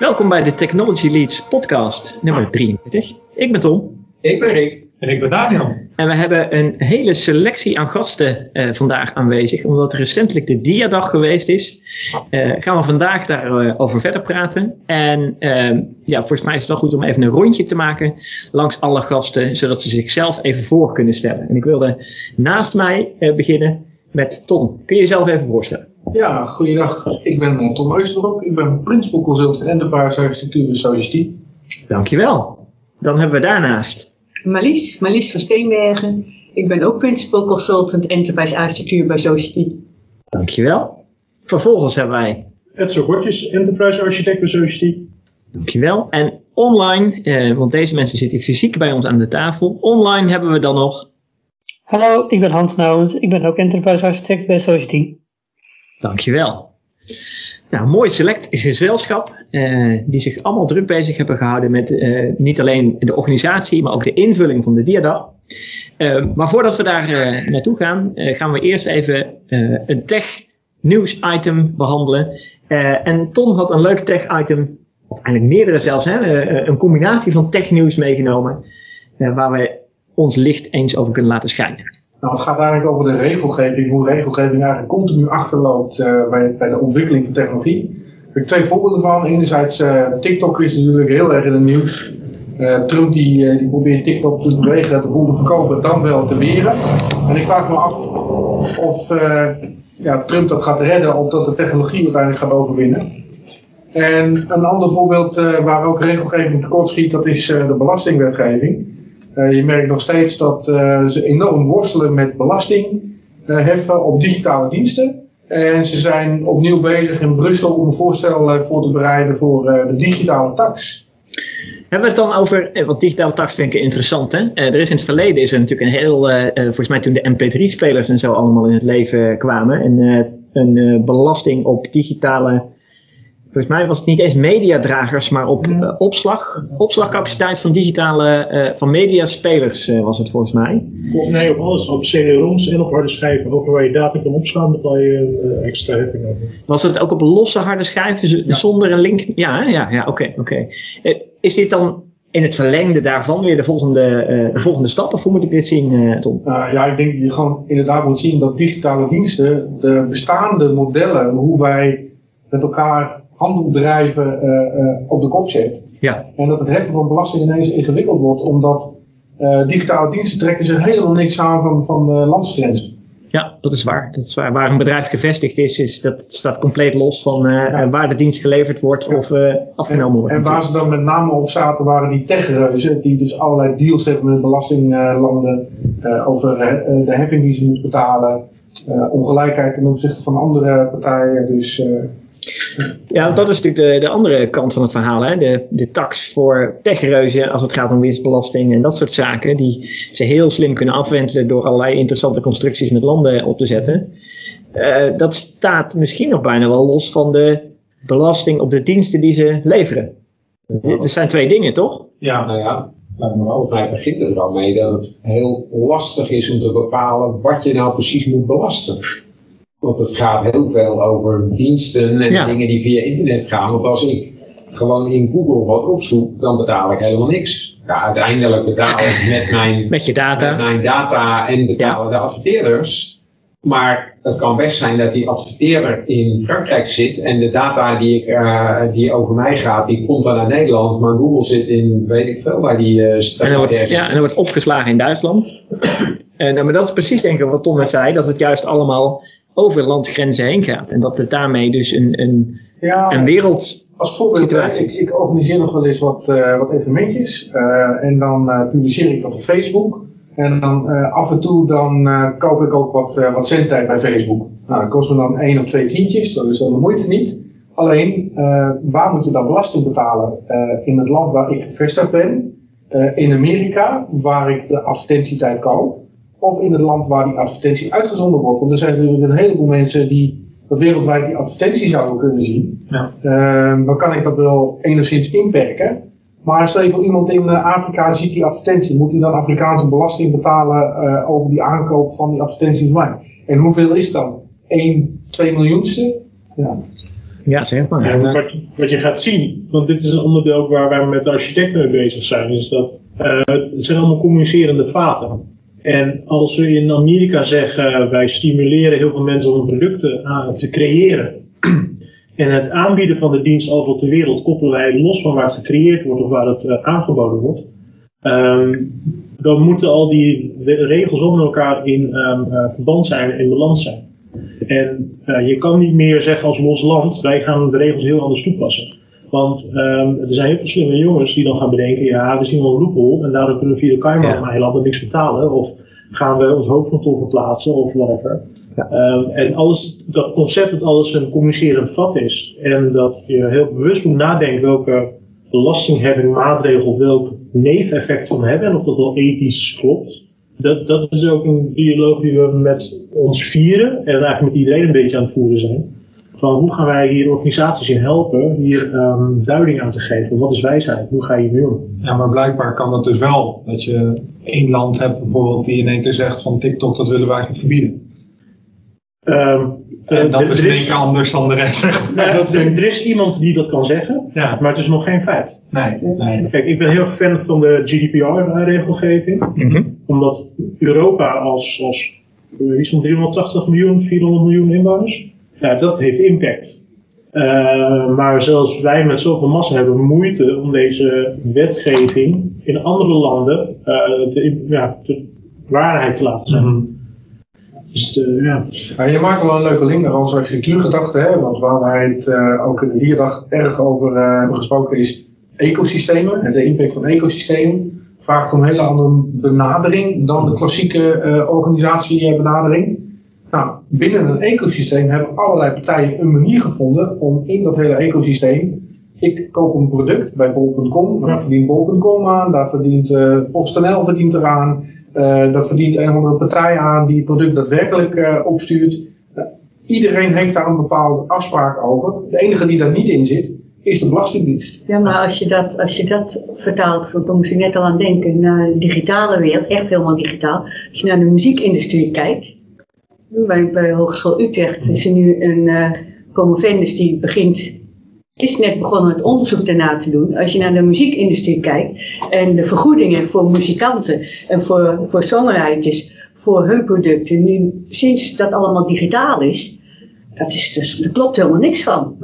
Welkom bij de Technology Leads podcast nummer 23. Ik ben Tom. Ik ben Rick. En ik ben Daniel. En we hebben een hele selectie aan gasten uh, vandaag aanwezig. Omdat recentelijk de Diadag geweest is, uh, gaan we vandaag daarover over verder praten. En uh, ja, volgens mij is het wel goed om even een rondje te maken langs alle gasten, zodat ze zichzelf even voor kunnen stellen. En ik wilde naast mij beginnen met Tom. Kun je jezelf even voorstellen? Ja, goeiedag. Ik ben Tom Eusterop. Ik ben Principal Consultant Enterprise Architectuur en Society. Dankjewel. Dan hebben we daarnaast Marlies, Marlies van Steenbergen. Ik ben ook Principal Consultant Enterprise Architectuur bij Society. Dankjewel. Vervolgens hebben wij... Edso Gortjes, Enterprise Architect bij Society. Dankjewel. En online, eh, want deze mensen zitten fysiek bij ons aan de tafel. Online hebben we dan nog... Hallo, ik ben Hans Nouwens. Ik ben ook Enterprise Architect bij Society. Dankjewel. Nou, mooi select gezelschap uh, die zich allemaal druk bezig hebben gehouden met uh, niet alleen de organisatie, maar ook de invulling van de Diadag. Uh, maar voordat we daar naartoe gaan, gaan we eerst even een tech nieuws item behandelen. en Tom had een leuk tech item, of eigenlijk meerdere zelfs, hè, een combinatie van tech nieuws meegenomen, waar we ons licht eens over kunnen laten schijnen. Nou, het gaat eigenlijk over de regelgeving, hoe regelgeving eigenlijk continu achterloopt bij, bij de ontwikkeling van technologie. Ik heb twee voorbeelden van. Enerzijds, uh, TikTok is natuurlijk heel erg in het nieuws. Uh, Trump die, die probeert TikTok te bewegen de boel te verkopen, dan wel te weren. En ik vraag me af of ja, Trump dat gaat redden of dat de technologie uiteindelijk gaat overwinnen. En een ander voorbeeld waar ook regelgeving tekort schiet, dat is de belastingwetgeving. Je merkt nog steeds dat ze enorm worstelen met belasting heffen op digitale diensten. En ze zijn opnieuw bezig in Brussel om een voorstel eh, voor te bereiden voor eh, de digitale tax. Hebben het dan over, eh, want digitale tax vind ik interessant hè. er is in het verleden is er natuurlijk een heel, volgens mij toen de mp3-spelers en zo allemaal in het leven kwamen, een, een belasting op digitale Volgens mij was het niet eens mediadragers, maar op uh, opslag, opslagcapaciteit van digitale, uh, van mediaspelers uh, was het volgens mij. Klopt, nee, op alles. Op CD-ROMs en op harde schijven. Ook waar je data kan opslaan, betaal je extra heffing over. Was het ook op losse harde schijven, ja. zonder een link? Ja, ja, ja, oké, oké. Is dit dan in het verlengde daarvan weer de volgende, de volgende stap? Of hoe moet ik dit zien, Tom? ja, ik denk dat je gewoon inderdaad moet zien dat digitale diensten, de bestaande modellen, hoe wij met elkaar handel drijven uh, op de kop zet. Ja. En dat het heffen van belasting ineens ingewikkeld wordt, omdat uh, digitale diensten trekken zich helemaal niks aan van, van de landsgrenzen. Ja, dat is waar. Dat is waar. Waar een bedrijf gevestigd is, is dat staat compleet los van uh, ja. waar de dienst geleverd wordt ja. of uh, afgenomen wordt. En waar ze dan met name op zaten waren die techreuzen, die dus allerlei deals hebben met belastinglanden uh, over de heffing die ze moeten betalen, ongelijkheid ten opzichte van andere partijen. Dus ja, dat is natuurlijk de, de andere kant van het verhaal. Hè? De, de tax voor techreuzen als het gaat om winstbelasting en dat soort zaken. Die ze heel slim kunnen afwentelen door allerlei interessante constructies met landen op te zetten. Uh, dat staat misschien nog bijna wel los van de belasting op de diensten die ze leveren. Dat zijn twee dingen, toch? Ja, nou ja. Maar volgens mij begint het er al mee dat het heel lastig is om te bepalen wat je nou precies moet belasten. Want het gaat heel veel over diensten en dingen die via internet gaan. Want als ik gewoon in Google wat opzoek, dan betaal ik helemaal niks. Ja, uiteindelijk betaal ik met mijn, met je data, met mijn data en betalen ja. de adverteerders. Maar het kan best zijn dat die adverteerder in Frankrijk zit en de data die, ik, uh, die over mij gaat, die komt dan uit Nederland. Maar Google zit in, weet ik veel, waar die uh, staat. En wordt, ja, en dan wordt opgeslagen in Duitsland. en, uh, maar dat is precies denk ik wat Tom net zei, dat het juist allemaal over landsgrenzen heen gaat. En dat het daarmee dus een, een, ja, een wereld. Als voorbeeld, ik, ik, organiseer nog wel eens wat, uh, wat evenementjes. Uh, en dan uh, publiceer ik dat op Facebook. En dan af en toe dan koop ik ook wat, wat zendtijd bij Facebook. Nou, dat kost me dan één of twee tientjes, dat is dan de moeite niet. Alleen, waar moet je dan belasting betalen? in het land waar ik gevestigd ben, in Amerika, waar ik de advertentietijd koop of in het land waar die advertentie uitgezonden wordt. Want er zijn natuurlijk een heleboel mensen die wereldwijd die advertentie zouden kunnen zien. Ja. Uh, dan kan ik dat wel enigszins inperken. Maar stel je voor iemand in eh, Afrika ziet die advertentie, moet hij dan Afrikaanse belasting betalen uh, over die aankoop van die advertentie mij? En hoeveel is het dan? 1, 2 miljoenste? Ja. Ja, zeg maar. En Ja. wat, wat je gaat zien, want dit is een onderdeel waar wij met de architecten mee bezig zijn, is dat eh, het zijn allemaal communicerende vaten. En als we in Amerika zeggen, wij stimuleren heel veel mensen om producten aan te creëren. En het aanbieden van de dienst overal ter wereld koppelen wij los van waar het gecreëerd wordt of waar het eh, aangeboden wordt. Ehm, dan moeten al die regels onder elkaar in ehm, eh, verband zijn en in balans zijn. En eh, je kan niet meer zeggen als los land, wij gaan de regels heel anders toepassen. Want ehm, er zijn heel veel slimme jongens die dan gaan bedenken, ja, we zien wel een loophole en daardoor kunnen we via de Cayman-eilanden niks betalen. Of gaan we ons hoofdkantoor verplaatsen of whatever. Ehm, en alles, dat concept dat alles een communicerend vat is en dat je heel bewust moet nadenken welke belastingheffing, maatregel, welk neveneffect van hebben en of dat wel ethisch klopt. Dat, dat is ook een dialoog die we met ons vieren en eigenlijk met iedereen een beetje aan het voeren zijn. Van hoe gaan wij hier organisaties in helpen, hier ehm, duiding aan te geven. Wat is wijsheid? Hoe ga je hiermee om? Ja, maar blijkbaar kan dat dus wel. Dat je één land hebt bijvoorbeeld die in één keer zegt van TikTok, dat willen wij eigenlijk verbieden. Ehm, En eh, dat is één keer anders dan de rest, zeg maar. nou, Dat er, denk- er is iemand die dat kan zeggen, Ja, maar het is nog geen feit. nee, nee. Kijk, ik ben heel fan van de GDPR-regelgeving. Mhm. Omdat Europa als, als eh, iets van 380 miljoen, 400 miljoen inwoners, ja, dat heeft impact. Eh, maar zelfs wij met zoveel massa hebben moeite om deze wetgeving in andere landen eh, te, ja, te waarheid te laten zijn. Dus, eh, ja. Ja, je maakt wel een leuke link naar onze architectuurgedachte, hè? want waar wij het eh, ook in de Dierdag erg over eh, hebben gesproken is ecosystemen en de impact van ecosystemen. Vraagt om een hele andere benadering dan de klassieke eh organisatiebenadering. Nou, binnen een ecosysteem hebben allerlei partijen een manier gevonden om in dat hele ecosysteem. Ik koop een product bij bol.com, daar verdient bol.com aan, daar verdient eh PostNL verdient eraan, eh daar verdient een of andere partij aan die het product daadwerkelijk eh, opstuurt. Iedereen heeft daar een bepaalde afspraak over. De enige die daar niet in zit, is de Belastingdienst. Ja, maar als je dat, als je dat vertaalt, want dan moest ik net al aan denken, naar de digitale wereld, echt helemaal digitaal. Als je naar de muziekindustrie kijkt, bij, bij Hogeschool Utrecht is er nu een eh promovendus die begint, is net begonnen met onderzoek daarna te doen. Als je naar de muziekindustrie kijkt en de vergoedingen voor muzikanten en voor, voor songwriters, voor hun producten, nu sinds dat allemaal digitaal is, dat is dus, daar klopt helemaal niks van.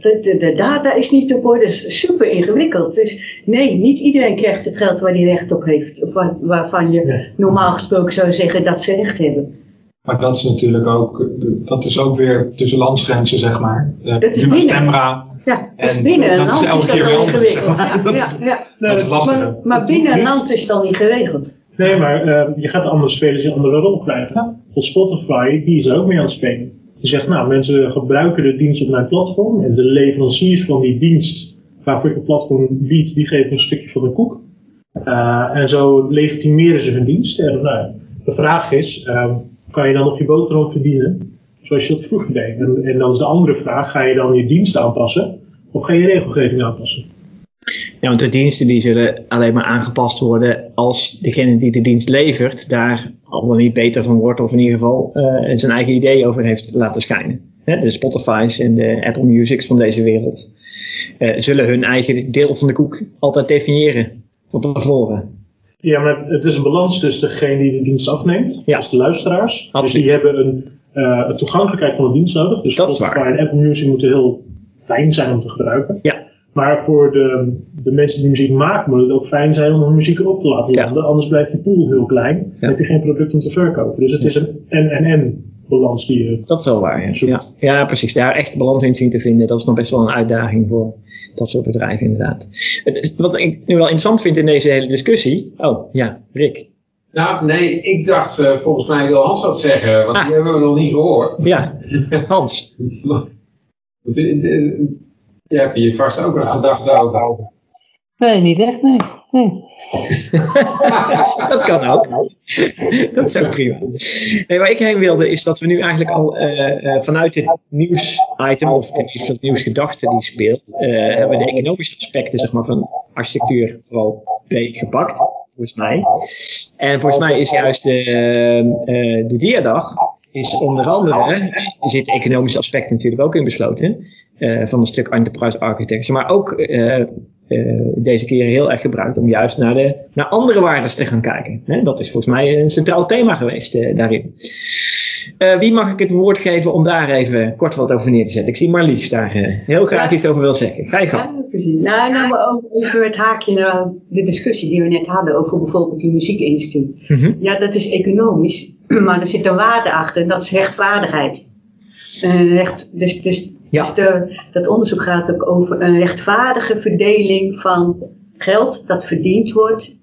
De, de, de data is niet op orde, is super ingewikkeld. Dus nee, niet iedereen krijgt het geld waar hij recht op heeft. Of waar- waarvan je normaal gesproken zou zeggen dat ze recht hebben. Maar dat is natuurlijk ook, dat is ook weer tussen landsgrenzen, zeg maar. Eh, Dat is. Stemra, Ja, dus En binnen een dat is land is dat weer zeg maar. Ja, Dat ja, is- ja. dat is lastig. Maar, maar binnen een land is het al niet geregeld. Nee, maar eh, je gaat andere spelers een andere rol krijgen. Voor Spotify, die is er ook mee aan het spelen. Die zegt, nou, mensen gebruiken de dienst op mijn platform. En de leveranciers van die dienst, waarvoor ik een platform bied, die geven een stukje van de koek. Eh, en zo legitimeren ze hun dienst. En nou, de vraag is, ehm, kan je dan nog je boterham verdienen? Zoals je dat vroeger deed. En, en dan is de andere vraag, ga je dan je dienst aanpassen? Of ga je regelgeving aanpassen? Ja, want de diensten die zullen alleen maar aangepast worden als degene die de dienst levert daar al dan niet beter van wordt of in ieder geval eh, zijn eigen idee over heeft laten schijnen. De Spotify's en de Apple Musics van deze wereld eh, zullen hun eigen deel van de koek altijd definiëren van tevoren. Ja, maar het is een balans tussen degene die de dienst afneemt, Ja. dus de luisteraars. Absoluut. Dus die hebben een, eh, een toegankelijkheid van de dienst nodig. Dus Dat Spotify en Apple Music moeten heel fijn zijn om te gebruiken. Ja. Maar voor de, de mensen die muziek maken, moet het ook fijn zijn om hun muziek erop te laten Ja. landen. Anders blijft die pool heel klein. Dan heb je geen product om te verkopen. Dus het is een en-en-en balans die je Dat is wel waar. Ja, ja, ja precies. Daar echt de balans in zien te vinden, dat is nog best wel een uitdaging voor dat soort bedrijven inderdaad. Het, wat ik nu wel interessant vind in deze hele discussie. Oh ja, Rick. Nou, nee, ik dacht, eh, volgens mij wil Hans wat zeggen, want Ah. die hebben we nog niet gehoord. Ja, Hans. Want, eh, eh, Je hebt hier vast ook wat gedacht over. Nee, niet echt, nee. nee. dat kan ook. dat is ook prima. Nee, waar ik heen wilde is dat we nu eigenlijk al eh, eh, vanuit dit nieuwsitem, of tenminste het nieuwsgedachte die speelt, eh, hebben we de economische aspecten zeg maar, van architectuur vooral breed gepakt, volgens mij. En volgens mij is juist de, de diadag is onder andere, er zitten economische aspecten natuurlijk ook in besloten, van een stuk enterprise architecture. Maar ook deze keer heel erg gebruikt om juist naar, de, naar andere waarden te gaan kijken. Hè? Dat is volgens mij een centraal thema geweest eh, daarin. Eh, wie mag ik het woord geven om daar even kort wat over neer te zetten? Ik zie Marlies daar eh, heel graag Ja. iets over wil zeggen. Ga je gang. Ja, precies. Nou, nou maar ook even het haakje naar de discussie die we net hadden over bijvoorbeeld die muziekindustrie. Mhm. Ja, dat is economisch, maar er zit een waarde achter en dat is rechtvaardigheid. Eh, recht, dus dus, Ja. dus de, dat onderzoek gaat ook over een rechtvaardige verdeling van geld dat verdiend wordt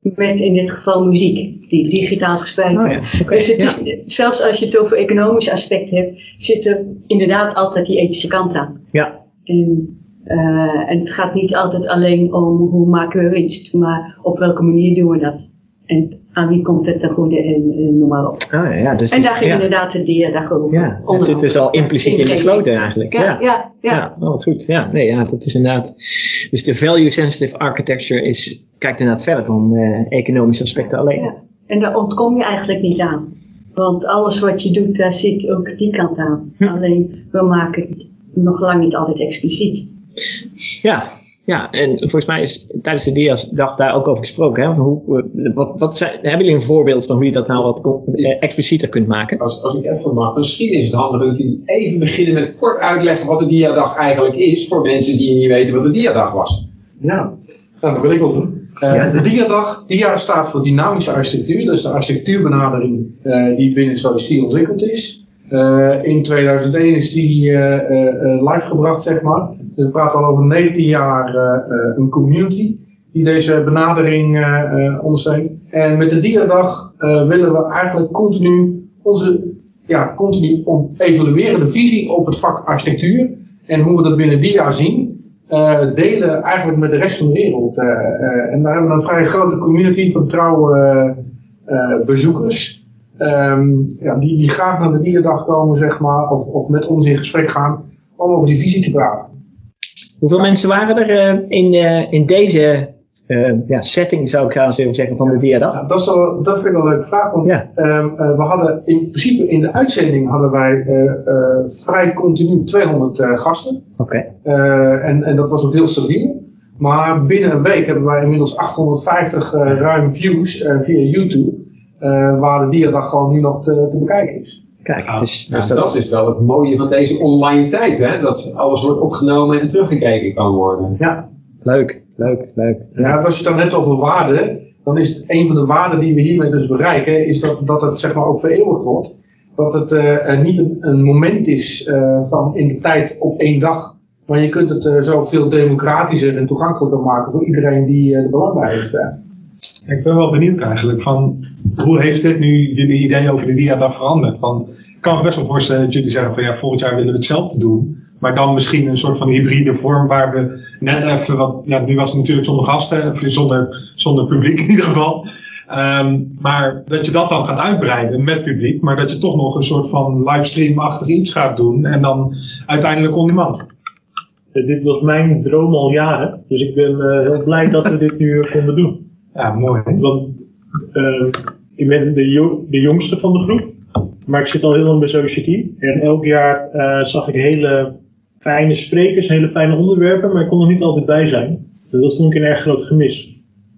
met in dit geval muziek, die digitaal verspreid Oh wordt. ja, Dus het ja. is, zelfs als je het over economische aspecten hebt, zit er inderdaad altijd die ethische kant aan. Ja, En, eh, en het gaat niet altijd alleen om hoe maken we winst, maar op welke manier doen we dat. En aan wie komt het ten goede en, en noem maar op. oh, ja, dus En daar ging ja. inderdaad de diadag over. Ja, het onder zit dus al impliciet in besloten eigenlijk. Ja, ja, ja. Ja, oh, wat goed. Ja, nee, ja, dat is inderdaad. Dus de value sensitive architecture is, kijkt inderdaad verder dan eh, economische aspecten alleen. En daar ontkom je eigenlijk niet aan. Want alles wat je doet, daar zit ook die kant aan. Hm. Alleen, we maken het nog lang niet altijd expliciet. Ja, ja, en volgens mij is tijdens de DIAS-dag daar ook over gesproken. Hè? Hoe, eh, wat, wat zijn, hebben jullie een voorbeeld van hoe je dat nou wat eh, explicieter kunt maken? Als, als ik even mag, misschien is het handig dat jullie even beginnen met kort uitleggen wat de diadag eigenlijk is voor mensen die niet weten wat de diadag was. Ja, nou, dat wil ik wel doen. Eh, De DIA-dag, DIA staat voor dynamische architectuur. Dat is de architectuurbenadering eh, die binnen Society ontwikkeld is. Eh, in 2001 is die eh, eh, eh, live gebracht, zeg maar. We praten al over 19 jaar eh, eh, een community die deze benadering eh, ondersteunt. En met de eh, willen we eigenlijk continu onze ja, continu om evaluerende visie op het vak architectuur en hoe we dat binnen DIA zien delen eigenlijk met de rest van de wereld. En daar hebben we een vrij grote community van trouwe bezoekers. Ehm, ja, die, die graag naar de dierendag komen, zeg maar, of, of met ons in gesprek gaan om over die visie te praten. Hoeveel mensen waren er eh, in, eh, in deze eh, ja, setting, zou ik even zeggen, van de DIA-dag? Ja, dat, is wel, dat vind ik wel een leuke vraag. Want Ja. ehm, eh, we hadden in principe in de uitzending hadden wij vrij continu 200 eh, gasten. Oké. En, en dat was ook heel stabiel. Maar binnen een week hebben wij inmiddels 850 eh, ruim views via YouTube. waar de dierendag gewoon nu nog te, te bekijken is. Kijk, Ja, dus, Ja, dus dat, is wel het mooie van deze online tijd, hè? dat alles wordt opgenomen en teruggekeken kan worden. Ja. leuk, leuk, leuk. Ja, als je het dan net over waarden, dan is het een van de waarden die we hiermee dus bereiken, is dat, dat het zeg maar ook vereeuwigd wordt. Dat het eh, niet een, een moment is eh, van in de tijd op één dag. Maar je kunt het eh, zo veel democratischer en toegankelijker maken voor iedereen die eh, er belang bij heeft. Ik ben wel benieuwd eigenlijk van hoe heeft dit nu jullie idee over de diadag veranderd? Want ik kan me best wel voorstellen dat jullie zeggen van ja, volgend jaar willen we hetzelfde doen. Maar dan misschien een soort van hybride vorm waar we net even wat, ja nu was het natuurlijk zonder gasten, zonder, zonder publiek in ieder geval. Ehm, maar dat je dat dan gaat uitbreiden met publiek, maar dat je toch nog een soort van livestream-achtig iets gaat doen en dan uiteindelijk on demand. Eh, dit was mijn droom al jaren, dus ik ben eh, heel blij dat we dit nu eh, konden doen. Ja, mooi. Want ik ben de, de jongste van de groep, maar ik zit al heel lang bij Society. En elk jaar eh, zag ik hele fijne sprekers, hele fijne onderwerpen, maar ik kon er niet altijd bij zijn. Dat vond ik een erg groot gemis.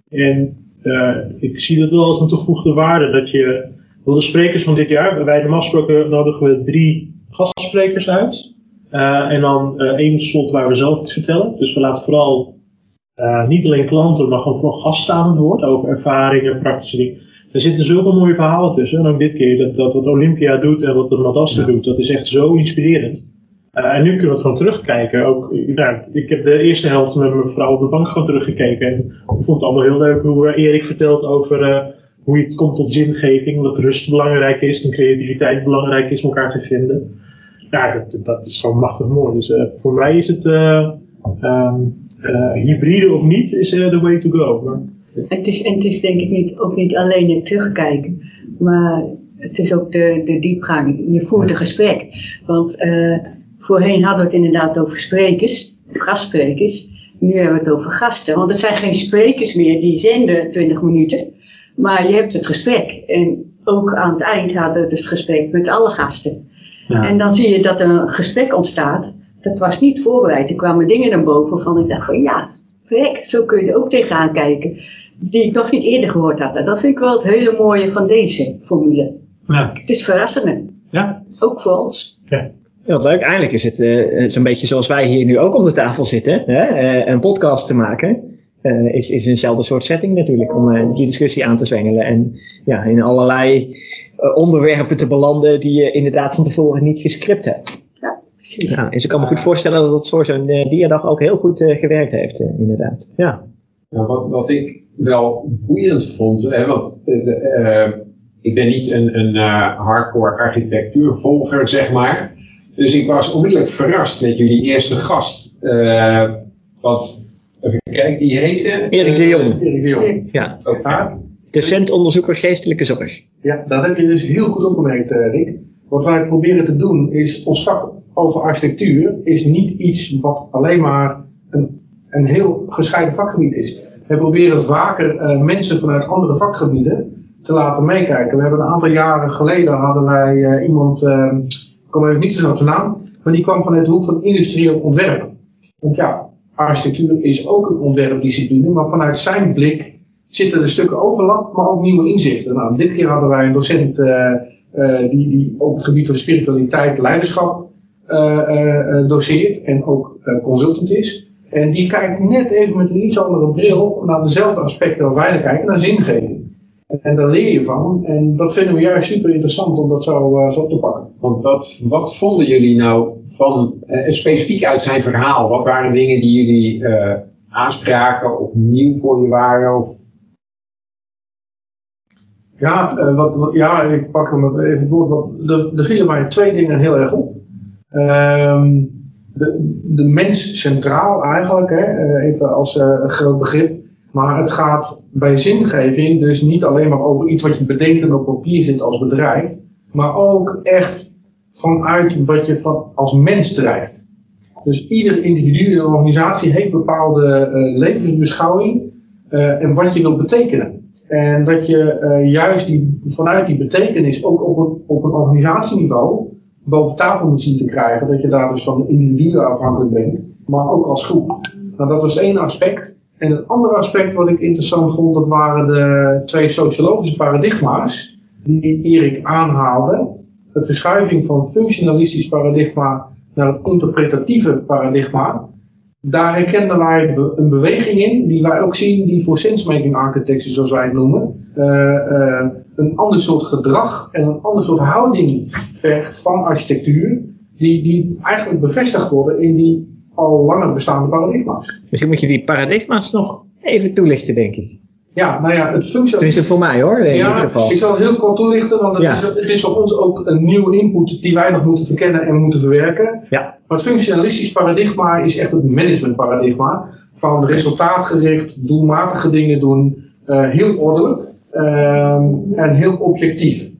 En eh, ik zie dat wel als een toegevoegde waarde, dat je, de sprekers van dit jaar, bij de afspraken nodigen we drie gastsprekers uit. Eh, en dan eh, één slot waar we zelf iets vertellen. Dus we laten vooral niet alleen klanten, maar gewoon vooral gasten aan het woord over ervaringen, praktische dingen. Er zitten zulke mooie verhalen tussen. En ook dit keer, dat, dat wat Olympia doet en wat de Madaster doet, dat is echt zo inspirerend. Eh, en nu kunnen we het gewoon terugkijken. Ook, nou, ik heb de eerste helft met mijn vrouw op de bank gewoon teruggekeken. En ik vond het allemaal heel leuk hoe eh, Erik vertelt over eh, hoe je komt tot zingeving. Dat rust belangrijk is en creativiteit belangrijk is om elkaar te vinden. Ja, dat, dat is gewoon machtig mooi. Dus voor mij is het eh, ehm, eh, hybride of niet, is the way to go. Maar, Het is, en het is denk ik niet, ook niet alleen het terugkijken, maar het is ook de, de diepgang. Je voert een gesprek. Want eh, voorheen hadden we het inderdaad over sprekers, gastsprekers. Nu hebben we het over gasten. Want het zijn geen sprekers meer die zenden 20 minuten, maar je hebt het gesprek. En ook aan het eind hadden we dus het gesprek met alle gasten. Ja. En dan zie je dat er een gesprek ontstaat dat was niet voorbereid. Er kwamen dingen naar boven waarvan ik dacht van ja, verrek, zo kun je er ook tegenaan kijken. Die ik nog niet eerder gehoord had. En dat vind ik wel het hele mooie van deze formule. Ja. Het is verrassend. Ja. Ook voor ons. Ja, wat leuk. Eigenlijk is het eh, zo'n beetje zoals wij hier nu ook om de tafel zitten. Hè? Eh, een podcast te maken. eh, is, is eenzelfde soort setting natuurlijk. Om eh, die discussie aan te zwengelen. En ja, in allerlei onderwerpen te belanden die je inderdaad van tevoren niet gescript hebt. Precies. Ja, dus ik kan me goed voorstellen dat het voor zo'n diadag ook heel goed eh, gewerkt heeft. inderdaad. Ja. Nou, wat, wat ik wel boeiend vond, hè, want eh, eh, ik ben niet een, een eh, hardcore architectuurvolger, zeg maar. Dus ik was onmiddellijk verrast met jullie eerste gast. Eh wat, even kijken, die heette? Erik de Jong. Erik de Jong. Ja. Oké. Ja, Docent onderzoeker geestelijke zorg. Ja, dat heb je dus heel goed opgemerkt, Rick. Wat wij proberen te doen is, ons vak over architectuur is niet iets wat alleen maar een, een heel gescheiden vakgebied is. We proberen vaker eh, mensen vanuit andere vakgebieden te laten meekijken. We hebben een aantal jaren geleden hadden wij eh, iemand, eh, ik kom even niet zo op zijn naam, maar die kwam vanuit de hoek van industrieel ontwerp. Want ja, architectuur is ook een ontwerpdiscipline, maar vanuit zijn blik zitten er stukken overlap, maar ook nieuwe inzichten. Nou, dit keer hadden wij een docent die, die op het gebied van spiritualiteit, leiderschap eh, doseert en ook consultant is. En die kijkt net even met een iets andere bril naar dezelfde aspecten waar wij naar kijken, naar zingeving. En daar leer je van. En dat vinden we juist super interessant om dat zo, zo op te pakken. Want wat, wat vonden jullie nou van, eh, specifiek uit zijn verhaal? Wat waren dingen die jullie eh, aanspraken of nieuw voor je waren? Of, Ja, wat, wat, ja, ik pak hem even er, er vielen mij twee dingen heel erg op. Ehm, de, de mens centraal eigenlijk, hè, eh, even als eh, een groot begrip. Maar het gaat bij zingeving dus niet alleen maar over iets wat je bedenkt en op papier zit als bedrijf. Maar ook echt vanuit wat je van, als mens drijft. Dus ieder individu in een organisatie heeft bepaalde eh, levensbeschouwing en wat je wilt betekenen. En dat je juist die, vanuit die betekenis ook op een, op een organisatieniveau boven tafel moet zien te krijgen. Dat je daar dus van de individuen afhankelijk bent, maar ook als groep. Nou, dat was één aspect. En het andere aspect wat ik interessant vond, dat waren de twee sociologische paradigma's die Erik aanhaalde. De verschuiving van functionalistisch paradigma naar het interpretatieve paradigma. Daar herkenden wij een beweging in, die wij ook zien, die voor sensemaking architecture, zoals wij het noemen, eh, een ander soort gedrag en een ander soort houding vergt van architectuur, die, die eigenlijk bevestigd worden in die al langer bestaande paradigma's. Misschien moet je die paradigma's nog even toelichten, denk ik. Ja, nou ja, het functionalisme. Tenminste voor mij hoor, in Ja, ieder geval. ik zal het heel kort toelichten, want het, Ja. is, het is voor ons ook een nieuwe input die wij nog moeten verkennen en moeten verwerken. Ja. Maar het functionalistisch paradigma is echt het managementparadigma van resultaatgericht, doelmatige dingen doen, eh, heel ordelijk ehm, en heel objectief.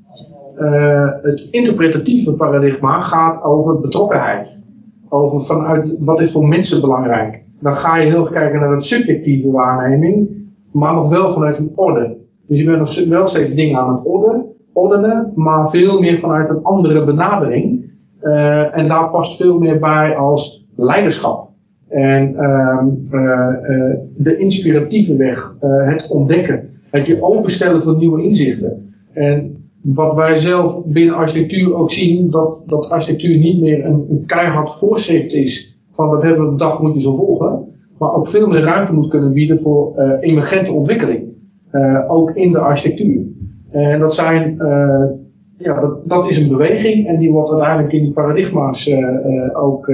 Eh, het interpretatieve paradigma gaat over betrokkenheid. Over vanuit wat is voor mensen belangrijk. Dan ga je heel erg kijken naar de subjectieve waarneming, maar nog wel vanuit een orde. Dus je bent nog wel steeds dingen aan het orde, ordenen, maar veel meer vanuit een andere benadering. Eh, en daar past veel meer bij als leiderschap. En ehm, eh, de inspiratieve weg, het ontdekken, het je openstellen voor nieuwe inzichten. En wat wij zelf binnen architectuur ook zien, dat, dat architectuur niet meer een, een keihard voorschrift is van dat hebben we bedacht, moet je zo volgen. Maar ook veel meer ruimte moet kunnen bieden voor eh, emergente ontwikkeling. Eh, ook in de architectuur. En dat zijn, eh, ja, dat, dat is een beweging en die wordt uiteindelijk in die paradigma's ook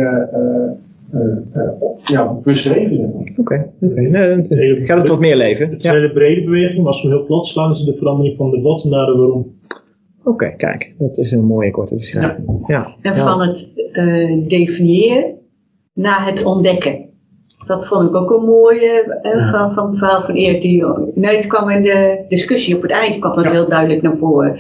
ja, beschreven. zeg maar. Oké. Nee, gaat het wat meer leven. Het is een Ja. hele brede beweging, maar als we heel plat slaan, is het de verandering van de wat naar de waarom. Oké, kijk, dat is een mooie korte beschrijving. Ja. En Ja. van het eh, definiëren naar het ontdekken. Dat vond ik ook een mooie eh, van, van het verhaal van Erik. Die, nee, het kwam in de discussie op het eind kwam dat Ja. heel duidelijk naar voren.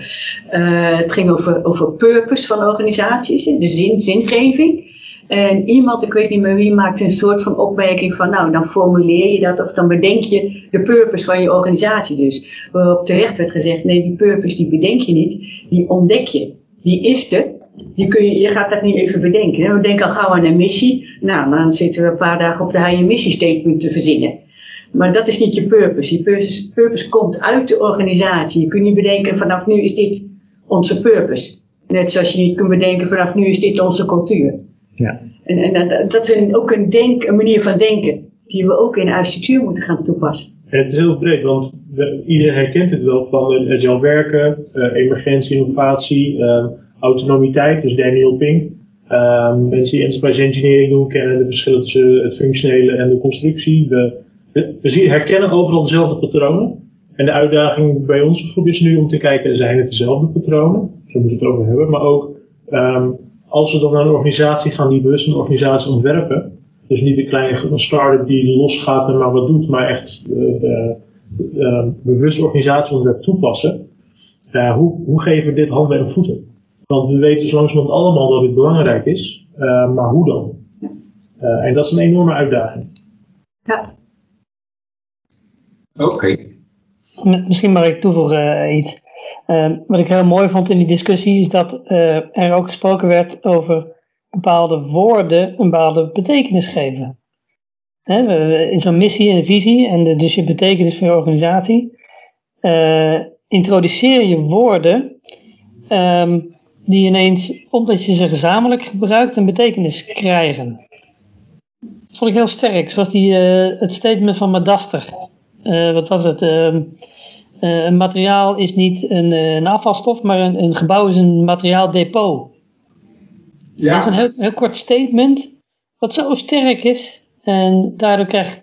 Eh, het ging over, over purpose van organisaties, de zin, zingeving. En iemand, ik weet niet meer wie, maakte een soort van opmerking van, nou, dan formuleer je dat of dan bedenk je de purpose van je organisatie dus. Waarop terecht werd gezegd, nee, die purpose die bedenk je niet, die ontdek je. Die is er, kun je, je gaat dat niet even bedenken. We denken al gauw aan een missie. Nou, dan zitten we een paar dagen op de high missie statement te verzinnen. Maar dat is niet je purpose. Je purpose, purpose komt uit de organisatie. Je kunt niet bedenken vanaf nu is dit onze purpose. Net zoals je niet kunt bedenken vanaf nu is dit onze cultuur. Ja. En, en dat, dat is een, ook een, denk, een manier van denken die we ook in architectuur moeten gaan toepassen. En het is heel breed, want iedereen herkent het wel van het agile werken, eh, emergentie, innovatie, eh, autonomiteit, dus Daniel Pink. Eh, mensen die enterprise engineering doen, kennen de verschillen tussen het functionele en de constructie. We, we, we zien, herkennen overal dezelfde patronen. En de uitdaging bij onze groep is nu om te kijken, zijn het dezelfde patronen? Zo moeten we het over hebben. Maar ook, ehm, als we dan naar een organisatie gaan die bewust een organisatie ontwerpen, dus niet een kleine start-up die losgaat en maar wat doet, maar echt eh, eh, eh, bewust organisatieontwerp toepassen. Eh, hoe, hoe geven we dit handen en voeten? Want we weten zo langzamerhand allemaal dat dit belangrijk is, eh, maar hoe dan? Eh, en dat is een enorme uitdaging. Ja, Oké. Misschien mag ik toevoegen eh, iets. Eh, wat ik heel mooi vond in die discussie is dat eh, er ook gesproken werd over bepaalde woorden een bepaalde betekenis geven. In zo'n missie en visie en de, dus je betekenis voor je organisatie, eh, introduceer je woorden ehm, die ineens, omdat je ze gezamenlijk gebruikt, een betekenis krijgen. Dat vond ik heel sterk, zoals die, eh, het statement van Madaster. Wat was het? Ehm, eh, een materiaal is niet een, eh, een afvalstof, maar een, een gebouw is een materiaaldepot. Dat is een heel, heel kort statement, wat zo sterk is. En daardoor krijgt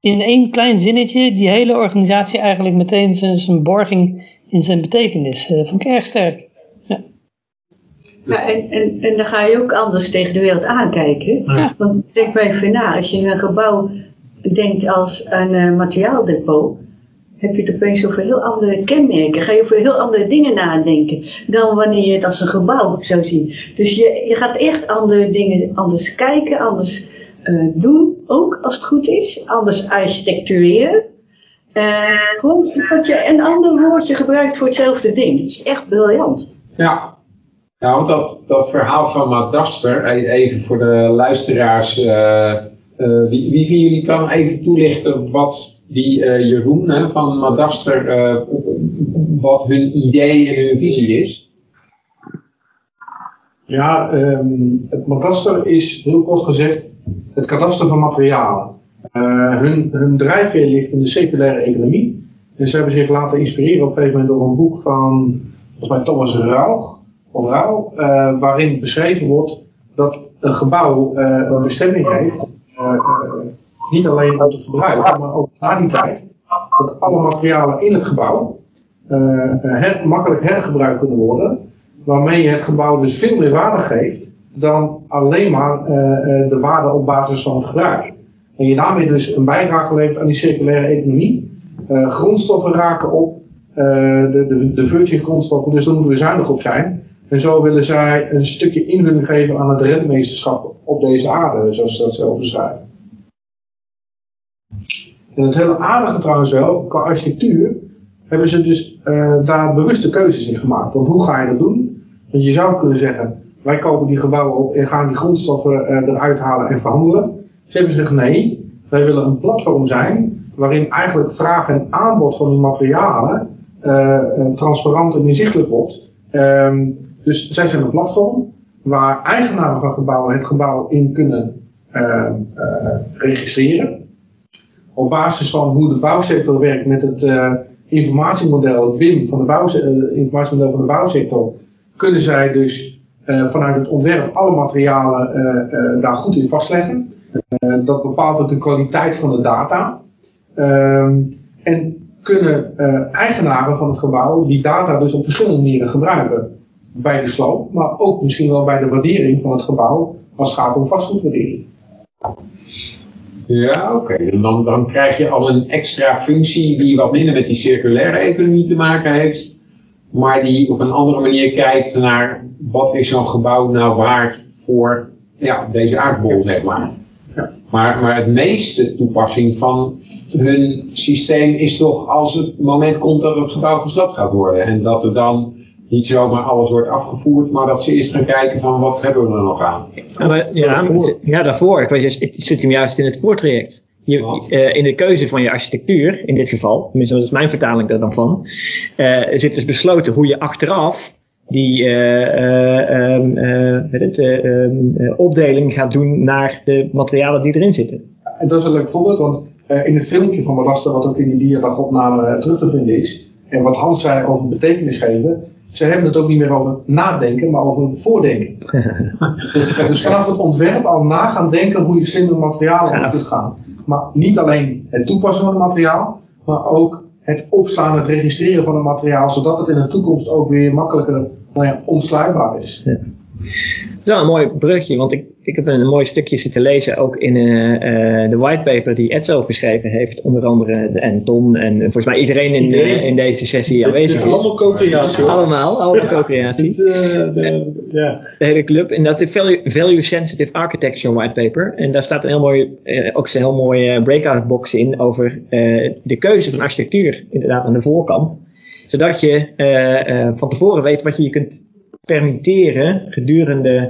in één klein zinnetje die hele organisatie eigenlijk meteen zijn, zijn borging in zijn betekenis. Eh vond ik erg sterk. Ja, en, en, en dan ga je ook anders tegen de wereld aankijken. Ja. Want denk maar even na, als je in een gebouw denkt als een eh, materiaaldepot, heb je het opeens over heel andere kenmerken. Ga je over heel andere dingen nadenken dan wanneer je het als een gebouw zou zien. Dus je, je gaat echt andere dingen anders kijken, anders eh, doen, ook als het goed is. Anders architectureren. Eh, gewoon dat je een ander woordje gebruikt voor hetzelfde ding. Dat is echt briljant. Ja. Ja, want dat, dat verhaal van Madaster, e- even voor de luisteraars, eh, wie, wie van jullie kan even toelichten wat die eh, Jeroen van Madaster, eh, wat hun idee en hun visie is? Ja, ehm, het kadaster is heel kort gezegd het kadaster van materialen. Eh, hun, hun drijfveer ligt in de circulaire economie. En ze hebben zich laten inspireren op een gegeven moment door een boek van, volgens mij Thomas Rauch, of Rauw, waarin beschreven wordt dat een gebouw een bestemming heeft, niet alleen om te gebruiken, maar ook na die tijd, dat alle materialen in het gebouw eh, her- makkelijk hergebruikt kunnen worden, waarmee je het gebouw dus veel meer waarde geeft dan alleen maar eh, eh, de waarde op basis van het gebruik. En je daarmee dus een bijdrage levert aan die circulaire economie. Eh, grondstoffen raken op, eh, de, de, de virgin grondstoffen, dus daar moeten we zuinig op zijn. En zo willen zij een stukje invulling geven aan het rentmeesterschap op deze aarde, zoals ze dat zelf beschrijven. En het hele aardige trouwens wel, qua architectuur, hebben ze dus eh, daar bewuste keuzes in gemaakt. Want hoe ga je dat doen? Want je zou kunnen zeggen, wij kopen die gebouwen op en gaan die grondstoffen eh, eruit halen en verhandelen. Ze hebben gezegd, nee, wij willen een platform zijn waarin eigenlijk vraag en aanbod van die materialen eh, transparant en inzichtelijk wordt. Ehm, dus zij zijn een platform waar eigenaren van gebouwen het gebouw in kunnen registreren. Op basis van hoe de bouwsector werkt met het eh, informatiemodel, het BIM van de bouw, eh, informatiemodel van de bouwsector, kunnen zij dus eh, vanuit het ontwerp alle materialen daar goed in vastleggen. Dat bepaalt ook de kwaliteit van de data. Ehm, en kunnen eigenaren van het gebouw die data dus op verschillende manieren gebruiken. Bij de sloop, maar ook misschien wel bij de waardering van het gebouw als het gaat om vastgoedwaardering. Ja, oké. Dan, dan krijg je al een extra functie die wat minder met die circulaire economie te maken heeft, maar die op een andere manier kijkt naar wat is zo'n gebouw nou waard voor ja, deze aardbol, zeg maar. Maar, maar het meeste toepassing van hun systeem is toch als het moment komt dat het gebouw gesloopt gaat worden. En dat er dan niet zomaar alles wordt afgevoerd, maar dat ze eerst gaan kijken van wat hebben we er nog aan. Ja, maar, ja, daarvoor. ja, daarvoor. Ik, weet, je, ik zit hem juist in het voortraject. Je, eh, in de keuze van je architectuur, in dit geval, tenminste dat is mijn vertaling daar dan van, eh, zit dus besloten hoe je achteraf die eh, eh, ehm, eh, weet het, eh, ehm, eh, opdeling gaat doen naar de materialen die erin zitten. En dat is een leuk voorbeeld, want in het filmpje van Belaster, wat ook in die diadagopname eh, terug te vinden is, en wat Hans zei over betekenis geven, ze hebben het ook niet meer over nadenken, maar over voordenken. dus vanaf het ontwerp al na gaan denken hoe je slim met materialen om Ja. kunt gaan. Maar niet alleen het toepassen van het materiaal, maar ook het opslaan, het registreren van het materiaal, zodat het in de toekomst ook weer makkelijker nou ja, omsluitbaar is. Dat is wel een mooi brugje, want ik, ik heb een mooi stukje zitten lezen ook in eh, eh, de whitepaper die Edzo geschreven heeft, onder andere de, en Ton en volgens mij iedereen in, eh, in deze sessie Het aanwezig is is. allemaal co-creatie. hoor. Allemaal, allemaal co-creatie. Het, eh, de- hele club. En dat is de value, Sensitive Architecture whitepaper. En daar staat een heel mooi, eh, ook een heel mooi eh, breakout box in over eh, de keuze van architectuur, inderdaad aan de voorkant. Zodat je eh, eh, van tevoren weet wat je je kunt permitteren gedurende eh,